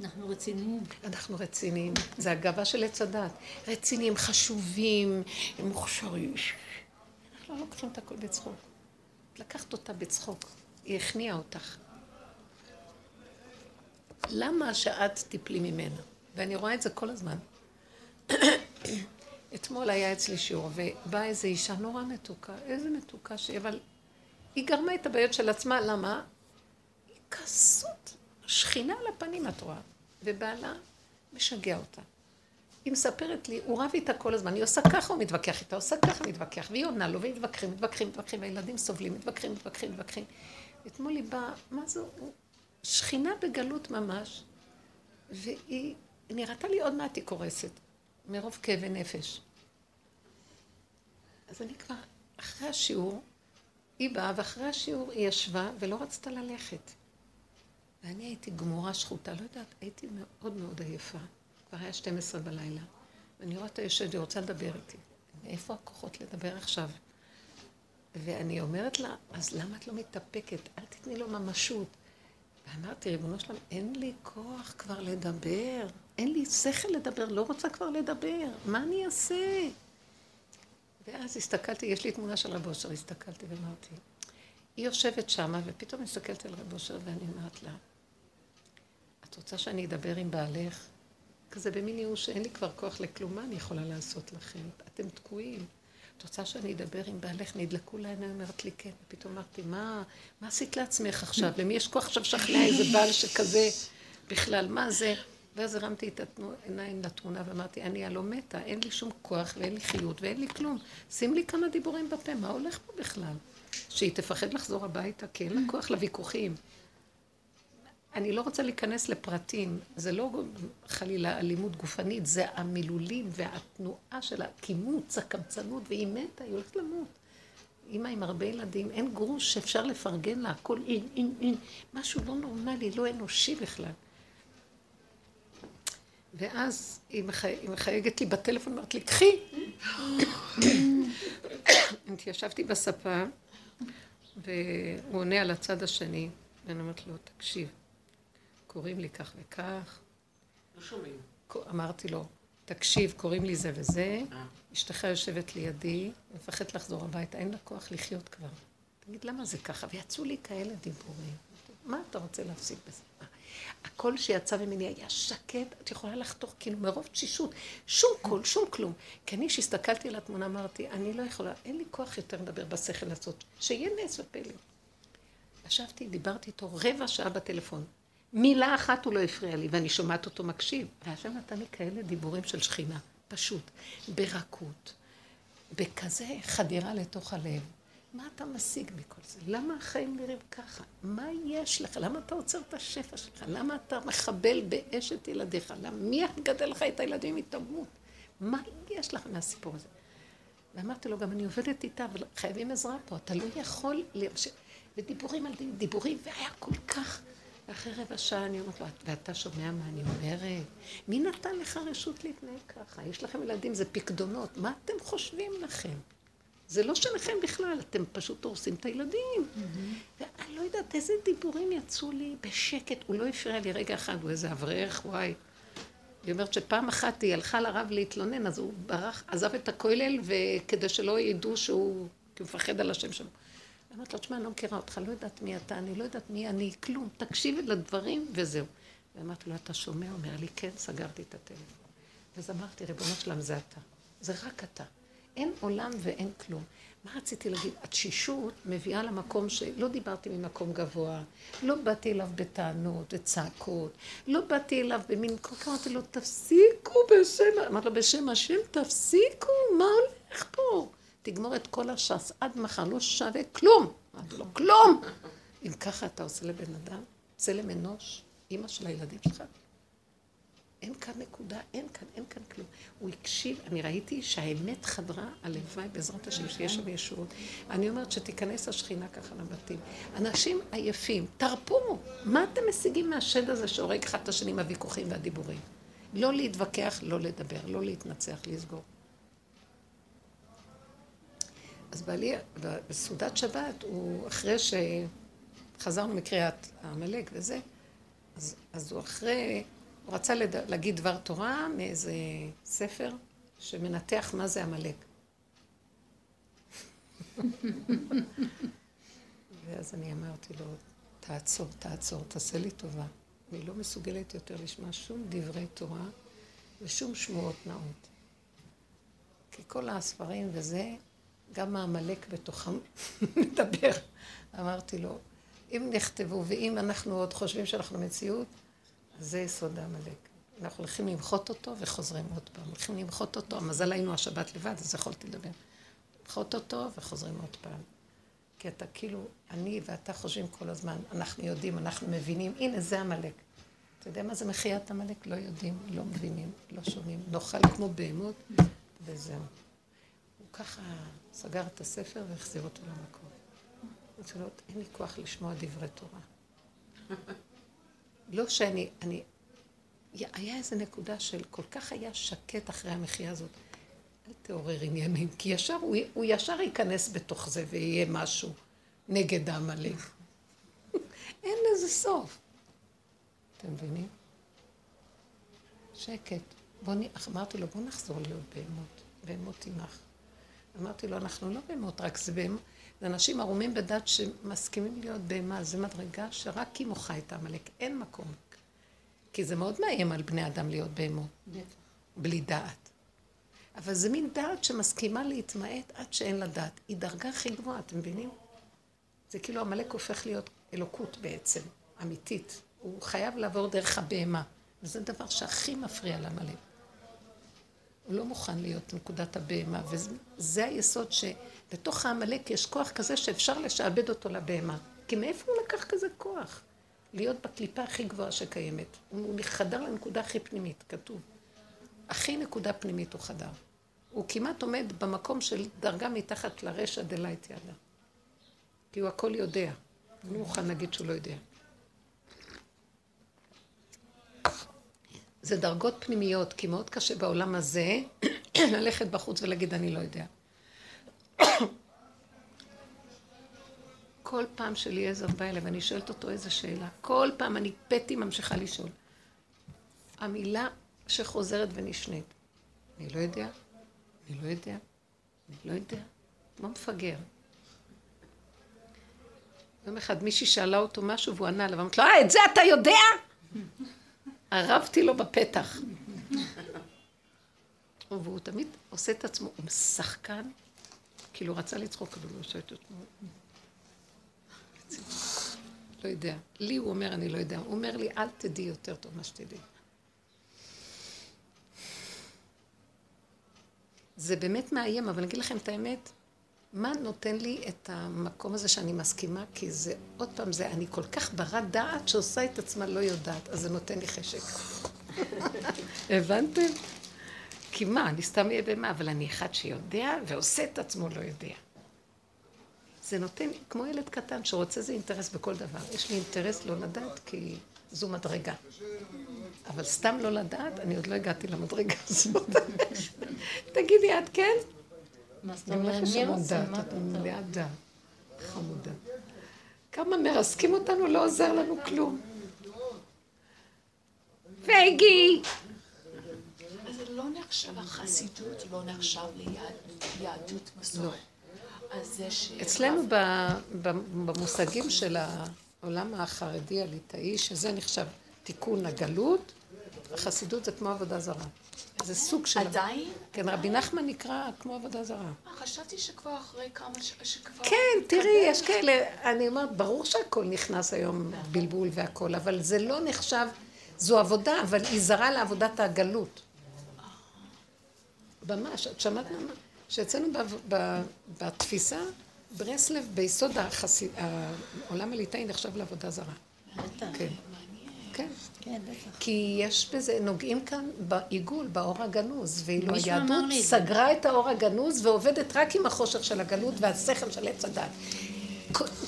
אנחנו רציניים. אנחנו רציניים. זה הגאווה של עץ הדת. רציניים, חשובים, מוכשרים. אנחנו לא לוקחים את הכל בצחוק. לקחת אותה בצחוק. היא הכניעה אותך. למה שאת תיפלי ממנה? ואני רואה את זה כל הזמן. אתמול היה אצלי שיעור, ובאה איזו אישה נורא מתוקה, איזה מתוקה שהיא, אבל היא גרמה את הבעיות של עצמה, למה? היא כזאת שכינה על הפנים, את רואה, ובעלה משגע אותה. היא מספרת לי, הוא רב איתה כל הזמן, היא עושה ככה, הוא מתווכח איתה, עושה ככה, מתווכח, והיא עונה לו, ומתווכחים, מתווכחים, מתווכחים, והילדים סובלים, מתווכחים, מתווכחים, מתווכחים. אתמול היא באה, מה זה, שכינה בגלות ממש, והיא נראתה לי עוד מעט היא קורסת, מרוב כאבי נפש. אז אני כבר, אחרי השיעור, היא באה, ואחרי השיעור היא ישבה ולא רצתה ללכת. ואני הייתי גמורה שחוטה, לא יודעת, הייתי מאוד מאוד עייפה. כבר היה 12 בלילה. ואני רואה אותה יושבת, היא רוצה לדבר איתי. מאיפה הכוחות לדבר עכשיו? ואני אומרת לה, אז למה את לא מתאפקת? אל תתני לו ממשות. ואמרתי, ריבונו שלם, אין לי כוח כבר לדבר. אין לי שכל לדבר, לא רוצה כבר לדבר. מה אני אעשה? ואז הסתכלתי, יש לי תמונה של רב אושר, הסתכלתי ואמרתי, היא יושבת שמה, ופתאום מסתכלת על רב אושר ואני אומרת לה, את רוצה שאני אדבר עם בעלך? כזה במין ייאוש שאין לי כבר כוח לכלום, מה אני יכולה לעשות לכם? אתם תקועים. את רוצה שאני אדבר עם בעלך? נדלקו לעיניים, אומרת לי כן. ופתאום אמרתי, מה, מה עשית לעצמך עכשיו? למי יש כוח עכשיו לשכנע איזה בעל שכזה בכלל? מה זה? ואז הרמתי את העיניים לתמונה ואמרתי, אני הלא מתה, אין לי שום כוח ואין לי חיות ואין לי כלום. שים לי כמה דיבורים בפה, מה הולך פה בכלל? שהיא תפחד לחזור הביתה, כי אין לה כוח לוויכוחים. אני לא רוצה להיכנס לפרטים, זה לא חלילה אלימות גופנית, זה המילולים והתנועה של הקימוץ, הקמצנות, והיא מתה, היא הולכת למות. אימא עם הרבה ילדים, אין גרוש שאפשר לפרגן לה, הכל אין, אין, אין, משהו לא נורמלי, לא אנושי בכלל. ואז היא, מחי... היא מחייגת לי בטלפון, אמרת לי, קחי. התיישבתי בספה, והוא עונה על הצד השני, ואני אומרת לו, תקשיב, קוראים לי כך וכך. לא שומעים. אמרתי לו, תקשיב, קוראים לי זה וזה, אה. אשתך יושבת לידי, מפחדת לחזור הביתה, אין לה כוח לחיות כבר. תגיד, למה זה ככה? ויצאו לי כאלה דיבורים. מה אתה רוצה להפסיק בזה? הקול שיצא ממני היה שקט, את יכולה לחתוך כאילו מרוב תשישות, שום קול, שום כלום. כי אני, כשהסתכלתי על התמונה, אמרתי, אני לא יכולה, אין לי כוח יותר לדבר בשכל הזאת, שיהיה נס ופלא. ישבתי, דיברתי איתו רבע שעה בטלפון. מילה אחת הוא לא הפריע לי, ואני שומעת אותו מקשיב. והשם נתן לי כאלה דיבורים של שכינה, פשוט, ברכות, בכזה חדירה לתוך הלב. מה אתה משיג מכל זה? למה החיים נראים ככה? מה יש לך? למה אתה עוצר את השפע שלך? למה אתה מחבל באשת ילדיך? למה מי יגדל לך את הילדים תמות? מה יש לך מהסיפור הזה? ואמרתי לו, גם אני עובדת איתה, אבל חייבים עזרה פה, אתה לא יכול להמשיך. ודיבורים על דיבורים, והיה כל כך... ואחרי רבע שעה אני אומרת לו, ואתה שומע מה אני אומרת? מי נתן לך רשות להתנהג ככה? יש לכם ילדים, זה פקדונות, מה אתם חושבים לכם? זה לא שלכם בכלל, אתם פשוט הורסים את הילדים. ואני לא יודעת איזה דיבורים יצאו לי בשקט, הוא לא הפריע לי רגע אחד, הוא איזה אברך, וואי. היא אומרת שפעם אחת היא הלכה לרב להתלונן, אז הוא ברח, עזב את הכולל, וכדי שלא ידעו שהוא, כי הוא מפחד על השם שלו. אמרתי לו, תשמע, אני לא מכירה אותך, לא יודעת מי אתה, אני לא יודעת מי אני, כלום, תקשיבי לדברים וזהו. ואמרתי לו, אתה שומע? הוא אומר לי, כן, סגרתי את הטלפון. אז אמרתי, ריבונו שלם, זה אתה. זה רק אתה. אין עולם ואין כלום. מה רציתי להגיד? התשישות מביאה למקום שלא דיברתי ממקום גבוה, לא באתי אליו בטענות וצעקות, לא באתי אליו במין, כל כך אמרתי לו, תפסיקו בשם, אמרתי לו, בשם השם, תפסיקו, מה הולך פה? תגמור את כל הש"ס עד מחר, לא שווה כלום. אמרתי לו, כלום! אם ככה אתה עושה לבן אדם, צלם אנוש, אימא של הילדים שלך, אין כאן נקודה, אין כאן, אין כאן כלום. הוא הקשיב, אני ראיתי שהאמת חדרה, הלוואי בעזרת השם שיש שם ישועות. אני אומרת שתיכנס השכינה ככה לבתים. אנשים עייפים, תרפו, מה אתם משיגים מהשד הזה שהורג אחד את השני מהוויכוחים והדיבורים? לא להתווכח, לא לדבר, לא להתנצח, לסגור. אז בעלי, בסעודת שבת, הוא אחרי שחזרנו מקריאת העמלק וזה, אז, אז הוא אחרי... הוא רצה לד... להגיד דבר תורה מאיזה ספר שמנתח מה זה עמלק. ואז אני אמרתי לו, תעצור, תעצור, תעשה לי טובה. אני לא מסוגלת יותר לשמוע שום דברי תורה ושום שמועות נאות. כי כל הספרים וזה, גם העמלק בתוכם מדבר. אמרתי לו, אם נכתבו ואם אנחנו עוד חושבים שאנחנו מציאות, זה יסוד העמלק. אנחנו הולכים למחות אותו וחוזרים עוד פעם. הולכים למחות אותו, המזל היינו השבת לבד, אז יכולתי לדבר. למחות אותו וחוזרים עוד פעם. כי אתה כאילו, אני ואתה חושבים כל הזמן, אנחנו יודעים, אנחנו מבינים, הנה זה עמלק. אתה יודע מה זה מחיית עמלק? לא יודעים, לא מבינים, לא שומעים. נאכל כמו בהמות, וזהו. ככה סגר את הספר והחזיר אותו למקום. אמרתי לו, אין לי כוח לשמוע דברי תורה. לא שאני, אני, היה איזו נקודה של כל כך היה שקט אחרי המחיה הזאת. אל תעורר עניינים, כי ישר, הוא, הוא ישר ייכנס בתוך זה ויהיה משהו נגד העמלק. אין לזה סוף. אתם מבינים? שקט. בוא. אמרתי לו, בוא נחזור להיות בהמות, בהמות עמך. אמרתי לו, אנחנו לא בהמות, רק זה בהמות. זה אנשים ערומים בדת שמסכימים להיות בהמה. זה מדרגה שרק היא מוחה את העמלק. אין מקום. כי זה מאוד מאיים על בני אדם להיות בהמות. בלי דעת. אבל זה מין דעת שמסכימה להתמעט עד שאין לה דעת. היא דרגה הכי גבוהה, אתם מבינים? זה כאילו עמלק הופך להיות אלוקות בעצם, אמיתית. הוא חייב לעבור דרך הבהמה. וזה דבר שהכי מפריע לעמלק. הוא לא מוכן להיות נקודת הבהמה, וזה היסוד שבתוך העמלק יש כוח כזה שאפשר לשעבד אותו לבהמה. כי מאיפה הוא לקח כזה כוח? להיות בקליפה הכי גבוהה שקיימת. הוא חדר לנקודה הכי פנימית, כתוב. הכי נקודה פנימית הוא חדר. הוא כמעט עומד במקום של דרגה מתחת לרשע דלייט ידה. כי הוא הכל יודע. הוא לא מוכן להגיד שהוא לא יודע. זה דרגות פנימיות, כי מאוד קשה בעולם הזה ללכת בחוץ ולהגיד אני לא יודע. כל פעם שאליעזר בא אליי ואני שואלת אותו איזה שאלה, כל פעם אני פטי ממשיכה לשאול. המילה שחוזרת ונשנית, אני לא יודע, אני לא יודע, אני לא יודע, כמו מפגר. יום אחד מישהי שאלה אותו משהו והוא ענה לה, ואמרתי לו, אה, את זה אתה יודע? ערבתי לו בפתח. והוא תמיד עושה את עצמו, הוא שחקן, כאילו רצה לצחוק, אבל הוא עושה את עצמו. לא יודע. לי הוא אומר, אני לא יודע. הוא אומר לי, אל תדעי יותר טוב מה שתדעי. זה באמת מאיים, אבל אני אגיד לכם את האמת, מה נותן לי את המקום הזה שאני מסכימה? כי זה, עוד פעם, זה, אני כל כך ברת דעת שעושה את עצמה לא יודעת, אז זה נותן לי חשק. הבנתם? כי מה, אני סתם אהיה במה, אבל אני אחד שיודע ועושה את עצמו לא יודע. זה נותן, כמו ילד קטן שרוצה איזה אינטרס בכל דבר. יש לי אינטרס לא לדעת כי זו מדרגה. אבל סתם לא לדעת, אני עוד לא הגעתי למדרגה הזאת. תגידי, את כן? מה זאת אומרת? מי רוצה? מה את דעת. חמודה. כמה מרסקים אותנו, לא עוזר לנו כלום. פייגי! אז לא נחשב, החסידות לא נחשב ליהדות מסורת. אצלנו במושגים של העולם החרדי הליטאי, שזה נחשב תיקון הגלות, החסידות זה כמו עבודה זרה. זה סוג של... עדיין? כן, רבי נחמן נקרא כמו עבודה זרה. אה, חשבתי שכבר אחרי כמה ש... שכבר... כן, תראי, יש כאלה, אני אומרת, ברור שהכל נכנס היום, בלבול והכל, אבל זה לא נחשב, זו עבודה, אבל היא זרה לעבודת הגלות. ממש, את שמעת מה? שאצלנו בתפיסה, ברסלב, ביסוד החסיד, העולם הליטאי נחשב לעבודה זרה. כן. כן. כן, בטח. כי יש בזה, נוגעים כאן בעיגול, באור הגנוז, ואילו היהדות סגרה את האור הגנוז ועובדת רק עם החושך של הגלות והשכל של עץ הדת.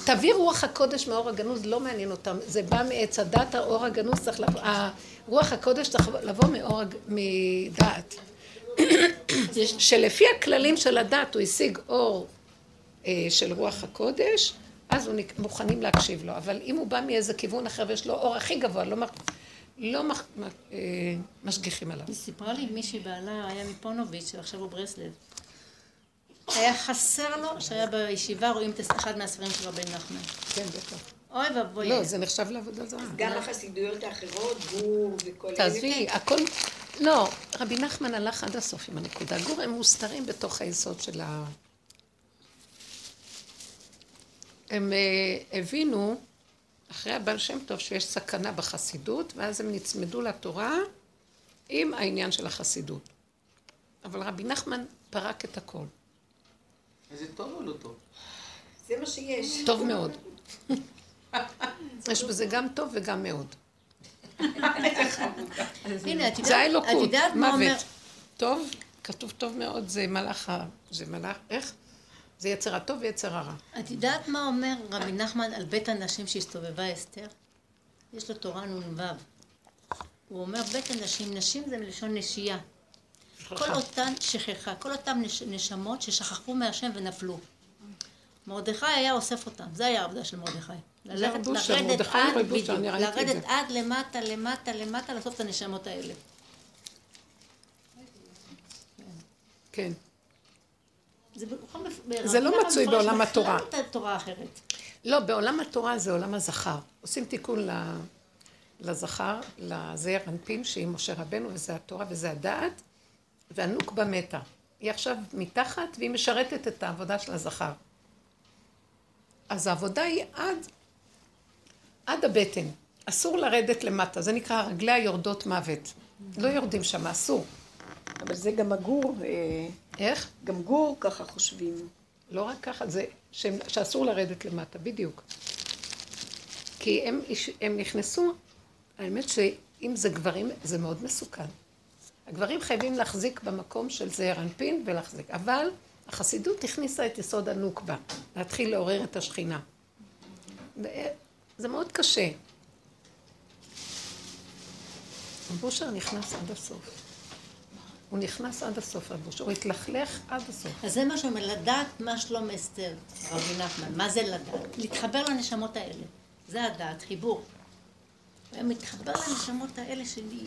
תביא רוח הקודש מהאור הגנוז, לא מעניין אותם, זה בא מעץ הדת, האור הגנוז צריך לבוא, רוח הקודש צריך לבוא מאור, מדעת. שלפי הכללים של הדת הוא השיג אור אה, של רוח הקודש, אז הוא מוכנים להקשיב לו. אבל אם הוא בא מאיזה כיוון אחר ויש לו אור הכי גבוה, לא, לא מח, אה, משגיחים עליו. היא סיפרה לי מישהי בעלה היה מפונוביץ' ועכשיו הוא ברסלב. היה חסר לו שהיה בישיבה רואים את אחד מהספרים של רבי נחמן. כן, בטח. אוי ואבוי. לא, זה נחשב לעבודה זרה. גם החסידויות האחרות, גור וכל אלה. תעזבי, הכל... לא, רבי נחמן הלך עד הסוף עם הנקודה. גור הם מוסתרים בתוך היסוד של ה... הם uh, הבינו, אחרי הבעל שם טוב, שיש סכנה בחסידות, ואז הם נצמדו לתורה עם העניין של החסידות. אבל רבי נחמן פרק את הכל. זה טוב או לא טוב? זה מה שיש. טוב מאוד. יש בזה גם טוב וגם מאוד. הנה, את זה יודעת- האלוקות. מוות. טוב, כתוב טוב מאוד, זה מלאך ה... זה מלאך, איך? זה יצר הטוב ויצר הרע. את יודעת מה אומר רבי נחמן על בית הנשים שהסתובבה אסתר? יש לו תורה נ"ו. הוא אומר בית הנשים, נשים זה מלשון נשייה. כל אותן שכחה, כל אותן נש, נשמות ששכחו מהשם ונפלו. מרדכי היה אוסף אותם, זה היה העבודה של מרדכי. ללכת, לרדת עד, בדיוק, לרדת. עד למטה, למטה, למטה, לאסוף את הנשמות האלה. כן. זה לא מצוי בעולם התורה. האחרת. לא, בעולם התורה זה עולם הזכר. עושים תיקון ל... לזכר, לזעיר אנפין, שהיא משה רבנו, וזה התורה וזה הדעת, והנוקבה מתה. היא עכשיו מתחת, והיא משרתת את העבודה של הזכר. אז העבודה היא עד, עד הבטן. אסור לרדת למטה, זה נקרא רגליה יורדות מוות. לא יורדים שם, אסור. אבל זה גם הגור, אה, איך? גם גור ככה חושבים. לא רק ככה, זה שהם, שאסור לרדת למטה, בדיוק. כי הם, הם נכנסו, האמת שאם זה גברים, זה מאוד מסוכן. הגברים חייבים להחזיק במקום של זעיר אנפין ולהחזיק. אבל החסידות הכניסה את יסוד הנוקבה, להתחיל לעורר את השכינה. זה מאוד קשה. בושר נכנס עד הסוף. הוא נכנס עד הסוף, הבושר. הוא התלכלך עד הסוף. אז זה מה שאומר, לדעת מה שלום אסתר, רבי נחמן. מה זה לדעת? להתחבר לנשמות האלה. זה הדעת, חיבור. הוא היה מתחבר לנשמות האלה שלי,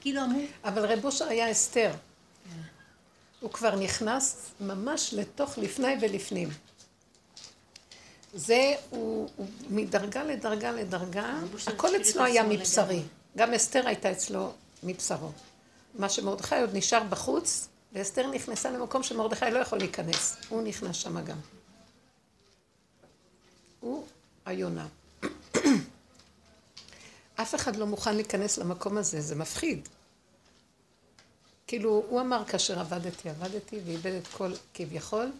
כאילו אמרו, אבל רב אושר היה אסתר. הוא כבר נכנס ממש לתוך לפני ולפנים. זה, הוא, הוא מדרגה לדרגה לדרגה, הכל אצלו היה מבשרי. גם אסתר הייתה אצלו מבשרו. מה שמרדכי עוד נשאר בחוץ, ואסתר נכנסה למקום שמרדכי לא יכול להיכנס. הוא נכנס שם גם. הוא היונה. אף אחד לא מוכן להיכנס למקום הזה, זה מפחיד. כאילו, הוא אמר כאשר עבדתי, עבדתי ואיבד את כל כביכול,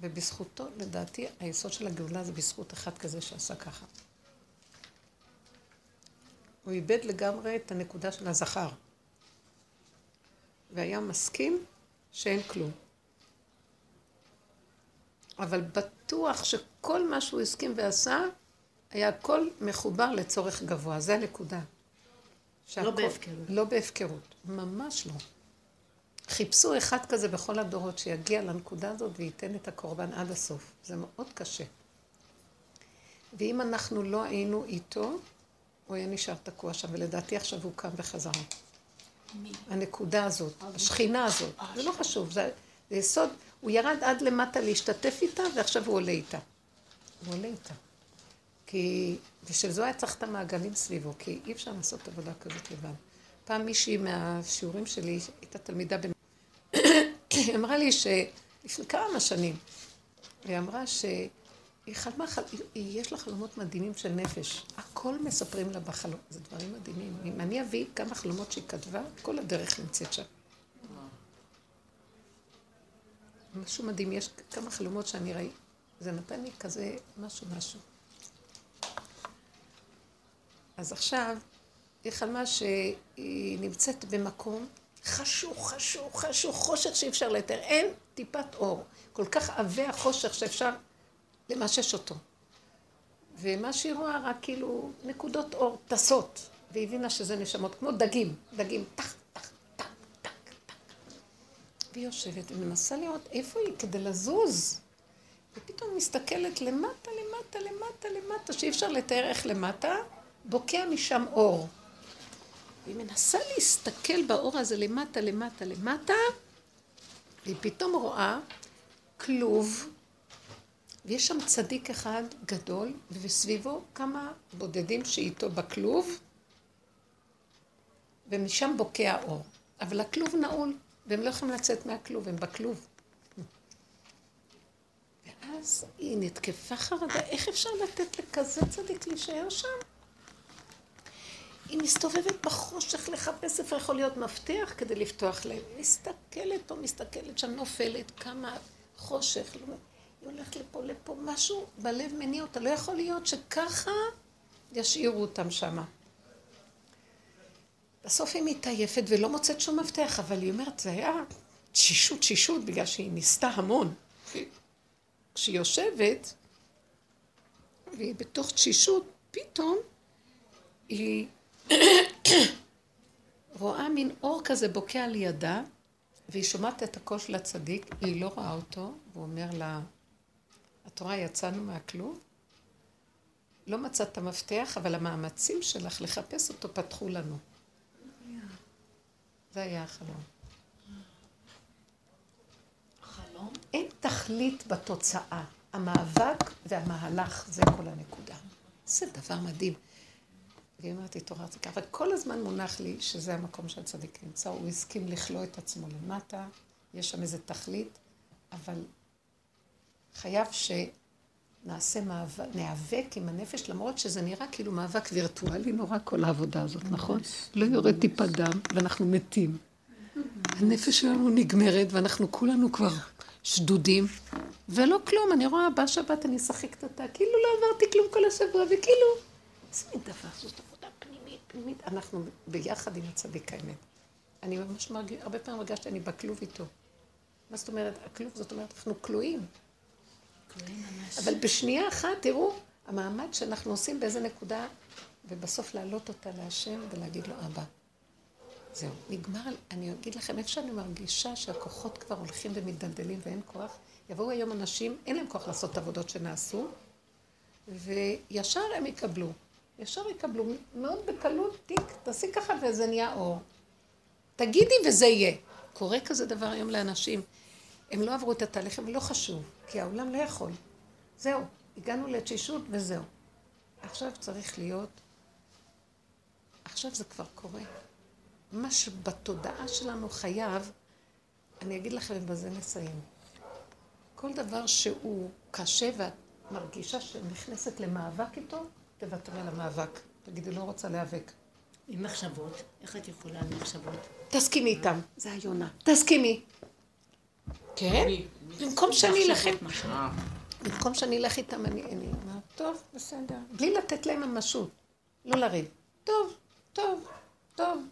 ובזכותו, לדעתי, היסוד של הגאולה זה בזכות אחד כזה שעשה ככה. הוא איבד לגמרי את הנקודה של הזכר, והיה מסכים שאין כלום. אבל בטוח שכל מה שהוא הסכים ועשה, היה הכל מחובר לצורך גבוה, זה הנקודה. שהכל- בהפקרות. לא בהפקרות, ממש לא. חיפשו אחד כזה בכל הדורות שיגיע לנקודה הזאת וייתן את הקורבן עד הסוף. זה מאוד קשה. ואם אנחנו לא היינו איתו, הוא היה נשאר תקוע שם, ולדעתי עכשיו הוא קם בחזרה. הנקודה הזאת, השכינה הזאת, זה לא חשוב, זה, זה יסוד, הוא ירד עד למטה להשתתף איתה, ועכשיו הוא עולה איתה. הוא עולה איתה. כי, בשביל זה היה צריך את המעגלים סביבו, כי אי אפשר לעשות עבודה כזאת לבד. פעם מישהי מהשיעורים שלי, הייתה תלמידה בן... היא אמרה לי שלפני כמה שנים, היא אמרה שהיא חלמה. היא- יש לה חלומות מדהימים של נפש. הכל מספרים לה בחלום, זה דברים מדהימים. אם אני אביא כמה חלומות שהיא כתבה, כל הדרך נמצאת שם. משהו מדהים, יש כמה חלומות שאני ראיתי. זה נתן לי כזה משהו משהו. אז עכשיו, היא חלמה שהיא נמצאת במקום חשוך, חשוך, חשוך, חושך שאי אפשר לתאר. אין טיפת אור. כל כך עבה החושך שאפשר למשש אותו. ומה שהיא רואה רק כאילו נקודות אור טסות. והיא הבינה שזה נשמות, כמו דגים, דגים, טח, טח, טק, טק, טק. והיא יושבת ומנסה לראות איפה היא כדי לזוז. ופתאום מסתכלת למטה, למטה, למטה, למטה, שאי אפשר לתאר איך למטה, בוקע משם אור. והיא מנסה להסתכל באור הזה למטה, למטה, למטה, והיא פתאום רואה כלוב, ויש שם צדיק אחד גדול, וסביבו כמה בודדים שאיתו בכלוב, ומשם בוקע אור. אבל הכלוב נעול, והם לא יכולים לצאת מהכלוב, הם בכלוב. ואז היא נתקפה חרדה, איך אפשר לתת לכזה צדיק להישאר שם? היא מסתובבת בחושך לחפש איפה יכול להיות מפתח כדי לפתוח להם. מסתכלת או מסתכלת שם, נופלת, כמה חושך. לא- היא הולכת לפה, לפה, משהו בלב מניע אותה. לא יכול להיות שככה ישאירו אותם שמה. בסוף היא מתעייפת ולא מוצאת שום מפתח, אבל היא אומרת, זה היה תשישות, תשישות, בגלל שהיא ניסתה המון. כשהיא יושבת, והיא בתוך תשישות, פתאום היא רואה מין אור כזה בוקע לידה, והיא שומעת את הקול של הצדיק, היא לא רואה אותו, והוא אומר לה, את רואה, יצאנו מהכלוב? לא מצאת את המפתח, אבל המאמצים שלך לחפש אותו פתחו לנו. זה היה החלום. חלום? אין תכלית בתוצאה. המאבק והמהלך, זה כל הנקודה. זה דבר מדהים. והיא אומרת, התעוררתי ככה, וכל הזמן מונח לי שזה המקום שהצדיק נמצא, הוא הסכים לכלוא את עצמו למטה, יש שם איזה תכלית, אבל חייב שנעשה מאבק, ניאבק עם הנפש, למרות שזה נראה כאילו מאבק וירטואלי נורא כל העבודה הזאת, נכון? לא יורד טיפה דם, ואנחנו מתים. הנפש שלנו נגמרת, ואנחנו כולנו כבר שדודים, ולא כלום, אני רואה, בא שבת, אני אשחק אותה, כאילו לא עברתי כלום כל השבוע, וכאילו, איזה מין דבר, זאת עבודה פנימית, פנימית. אנחנו ביחד עם הצדיק האמת. אני ממש מרגיש, הרבה פעמים הרגשתי, אני בכלוב איתו. מה זאת אומרת, הכלוב, זאת אומרת, אנחנו כלואים. אבל בשנייה אחת, תראו, המעמד שאנחנו עושים באיזה נקודה, ובסוף להעלות אותה להשם ולהגיד לו, אבא, זהו, נגמר, אני אגיד לכם, איפה שאני מרגישה שהכוחות כבר הולכים ומתדלדלים ואין כוח, יבואו היום אנשים, אין להם כוח לעשות את העבודות שנעשו, וישר הם יקבלו. ישר יקבלו, מאוד בקלות, תיק, תעשי ככה וזה נהיה אור. תגידי וזה יהיה. קורה כזה דבר היום לאנשים. הם לא עברו את התהליך, אבל לא חשוב, כי העולם לא יכול. זהו, הגענו לתשישות וזהו. עכשיו צריך להיות, עכשיו זה כבר קורה. מה שבתודעה שלנו חייב, אני אגיד לכם ובזה נסיים. כל דבר שהוא קשה ואת מרגישה שנכנסת למאבק איתו, תוותרי על המאבק. תגידי, לא רוצה להיאבק. עם מחשבות, איך את יכולה עם מחשבות? תסכימי איתם, זה היונה. תסכימי. כן? במקום שאני אלך... במקום שאני אלך איתם, אני אומרת, טוב, בסדר. בלי לתת להם ממשות. לא לריב. טוב, טוב, טוב,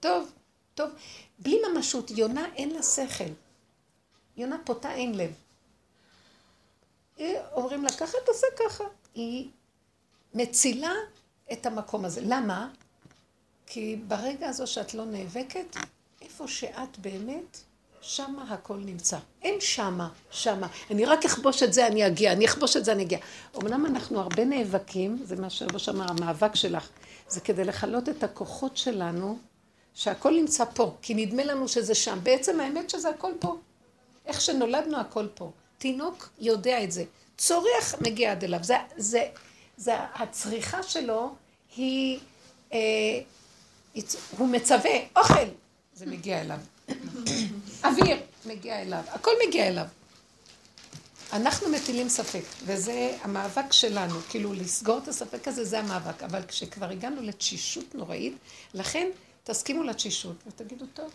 טוב, טוב. בלי ממשות. יונה אין לה שכל. יונה פותה אין לב. אומרים לה ככה, תעשה ככה. היא מצילה את המקום הזה. למה? כי ברגע הזו שאת לא נאבקת, איפה שאת באמת, שמה הכל נמצא. אין שמה, שמה. אני רק אכבוש את זה, אני אגיע. אני אכבוש את זה, אני אגיע. אמנם אנחנו הרבה נאבקים, זה מה שרבוש אמר, המאבק שלך, זה כדי לכלות את הכוחות שלנו, שהכל נמצא פה, כי נדמה לנו שזה שם. בעצם האמת שזה הכל פה. איך שנולדנו הכל פה. תינוק יודע את זה. צורך מגיע עד אליו. זה, זה, זה הצריכה שלו היא, אה, הוא מצווה, אוכל, זה מגיע אליו. אוויר, מגיע אליו. הכל מגיע אליו. אנחנו מטילים ספק, וזה המאבק שלנו, כאילו לסגור את הספק הזה, זה המאבק. אבל כשכבר הגענו לתשישות נוראית, לכן תסכימו לתשישות ותגידו, טוב,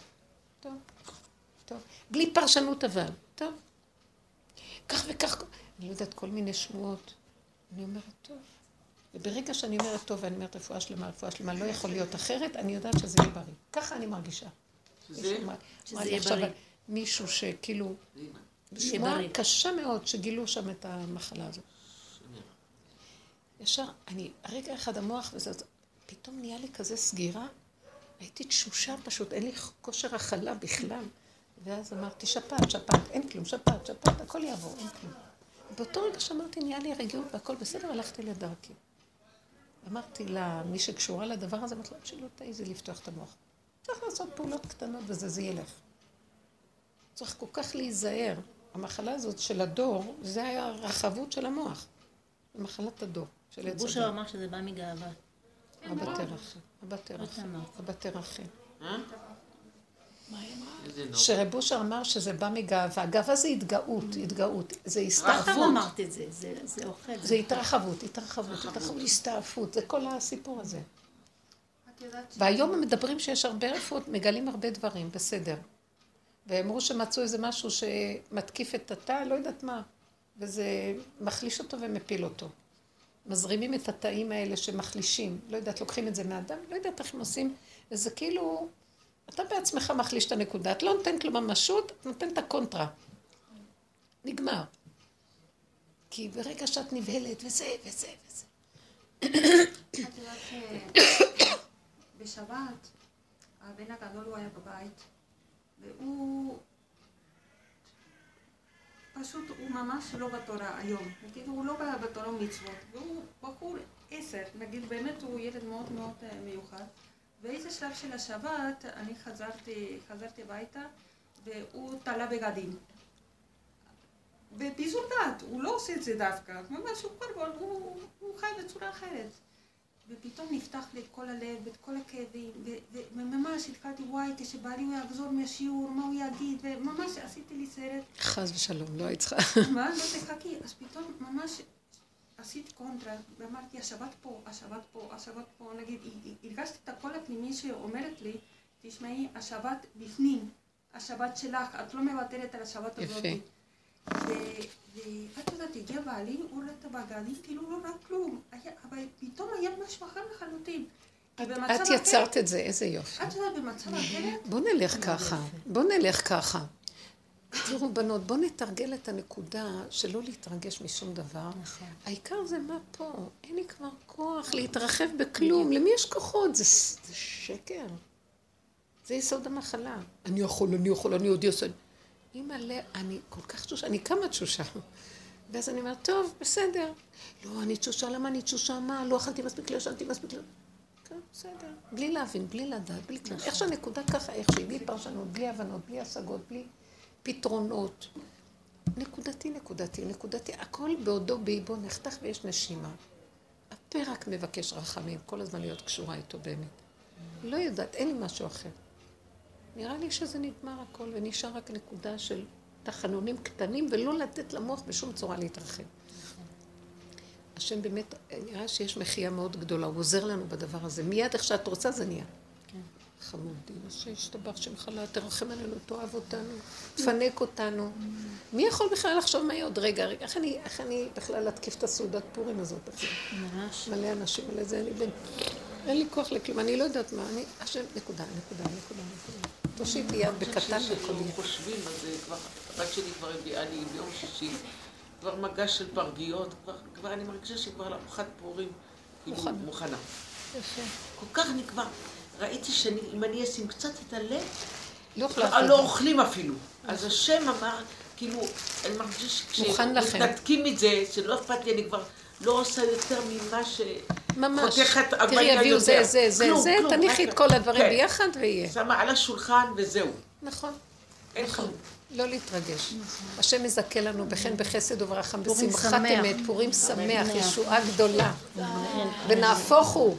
טוב, טוב. בלי פרשנות אבל, טוב. כך וכך, אני לא יודעת, כל מיני שמועות. אני אומרת, טוב. וברגע שאני אומרת, טוב, ואני אומרת רפואה שלמה, רפואה שלמה, לא יכול להיות אחרת, אני יודעת שזה יהיה בריא. ככה אני מרגישה. שזה יהיה בריא. מישהו שכאילו, שמועה קשה מאוד שגילו שם את המחלה הזאת. ישר, אני, רגע אחד המוח וזה, פתאום נהיה לי כזה סגירה, הייתי תשושה פשוט, אין לי כושר הכלה בכלל. ואז אמרתי, שפעת, שפעת, אין כלום, שפעת, שפעת, הכל יעבור, אין כלום. באותו רגע שאמרתי, נהיה לי רגיעות והכל בסדר, הלכתי לדרכי. אמרתי לה, מי שקשורה לדבר הזה, אמרתי לה, שלא תעיזי לפתוח את המוח. צריך לעשות פעולות קטנות וזה, זה ילך. צריך כל כך להיזהר. המחלה הזאת של הדור, זה היה הרחבות של המוח. זה מחלת הדור, של עץ בושר אמר שזה בא מגאווה. אבא תרחם, אבא תרחם, אבא תרחם. שרב אושר אמר שזה בא מגאווה. גאווה זה התגאות, התגאות. זה הסתעפות. סתם אמרת את זה, זה אוכל. זה התרחבות, התרחבות, התרחבות, הסתעפות. זה כל הסיפור הזה. והיום הם מדברים שיש הרבה רפואות, מגלים הרבה דברים, בסדר. ואמרו שמצאו איזה משהו שמתקיף את התא, לא יודעת מה. וזה מחליש אותו ומפיל אותו. מזרימים את התאים האלה שמחלישים. לא יודעת, לוקחים את זה מהאדם, לא יודעת איך הם עושים, וזה כאילו, אתה בעצמך מחליש את הנקודה. את לא נותנת לו ממשות, את נותנת את הקונטרה. נגמר. כי ברגע שאת נבהלת, וזה, וזה, וזה. את יודעת, אה, בשבת, הבן הגדול הוא היה בבית, והוא פשוט, הוא ממש לא בתורה היום. נגיד, הוא לא בתורה ומצוות, והוא בחור עשר, נגיד, באמת הוא ילד מאוד מאוד אה, מיוחד. באיזה שלב של השבת, אני חזרתי, חזרתי הביתה, והוא תלה בגדים. בפיזור דעת, הוא לא עושה את זה דווקא, ממש הוא כבר, הוא, הוא חי בצורה אחרת. ופתאום נפתח לי את כל הלב ואת כל הכאבים, וממש התחלתי, וואי, כשבעלי הוא יחזור מהשיעור, מה הוא יגיד, וממש עשיתי לי סרט. חס ושלום, לא היית צריכה. מה? לא תחכי. אז פתאום ממש עשית קונטרה, ואמרתי, השבת פה, השבת פה, השבת פה, נגיד, הרגשתי את הקול הפנימי שאומרת לי, תשמעי, השבת בפנים, השבת שלך, את לא מוותרת על השבת הזאת. יפה. ואת יודעת, הגיע בעלי, הוא ראה את הבגדים, כאילו לא ראה כלום. היה, אבל פתאום היה משהו אחר לחלוטין. את יצרת את זה, איזה יופי. את יודעת, במצב אחרת, בוא נלך ככה, בוא נלך ככה. תראו בנות, בוא נתרגל את הנקודה שלא להתרגש משום דבר. נכון. העיקר זה מה פה, אין לי כבר כוח להתרחב בכלום. למי יש כוחות? זה, שקר. זה יסוד המחלה. אני יכול, אני יכול, אני עוד אעשה. אימא'לה, אני כל כך תשושה, אני כמה תשושה. ואז אני אומרת, טוב, בסדר. לא, אני תשושה, למה אני תשושה? מה? לא אכלתי מספיק, לא ישנתי מספיק. לא... כן, בסדר. בלי להבין, בלי לדעת, בלי כלום. איך שהנקודה ככה, איך שהיא, בלי פרשנות, בלי הבנות, בלי השגות, בלי פתרונות. נקודתי, נקודתי, נקודתי. הכל בעודו באיבו נחתך ויש נשימה. הפה רק מבקש רחמים, כל הזמן להיות קשורה איתו באמת. לא יודעת, אין לי משהו אחר. נראה לי שזה נגמר הכל, ונשאר רק נקודה של תחנונים קטנים, ולא לתת למוח בשום צורה להתרחב. השם באמת, נראה שיש מחייה מאוד גדולה, הוא עוזר לנו בדבר הזה. מיד איך שאת רוצה זה נהיה. חמודי, שישתבח שמך לה, תרחם עלינו, תאהב אותנו, תפנק אותנו. מי יכול בכלל לחשוב מה יהיה עוד רגע, איך אני, איך אני בכלל להתקיף את הסעודת פורים הזאת? ממש. מלא אנשים על זה. אין לי כוח לכלום, אני לא יודעת מה, אני... השם, נקודה, נקודה, נקודה, נקודה. תושיטי יד בקטן יהיה. חושבים, אז אה, כבר, הבת שלי כבר הביאה לי ביום שישי, כבר מגש של פרגיות, כבר, אני מרגישה שכבר לארוחת פורים, כאילו, מוכנה. יפה. כל כך אני כבר, ראיתי שאם אני אשים קצת את הלב, לא לא. אוכלים אפילו. אז השם אמר, כאילו, אני מרגישה. שכשמתנתקים מזה, שלא אכפת לי, אני כבר לא עושה יותר ממה ש... ממש. חותכת תראי, עגבנייה יביאו זה, יותר. זה, זה, כלום, זה, כלום, תניחי את כל הדברים כן. ביחד ויהיה. שמה על השולחן וזהו. נכון. אין נכון. כלום. לא להתרגש. השם מזכה לנו בחן, בחסד וברחם, בשמחת שמח. אמת, פורים שמח. ישועה גדולה. ונהפוך הוא.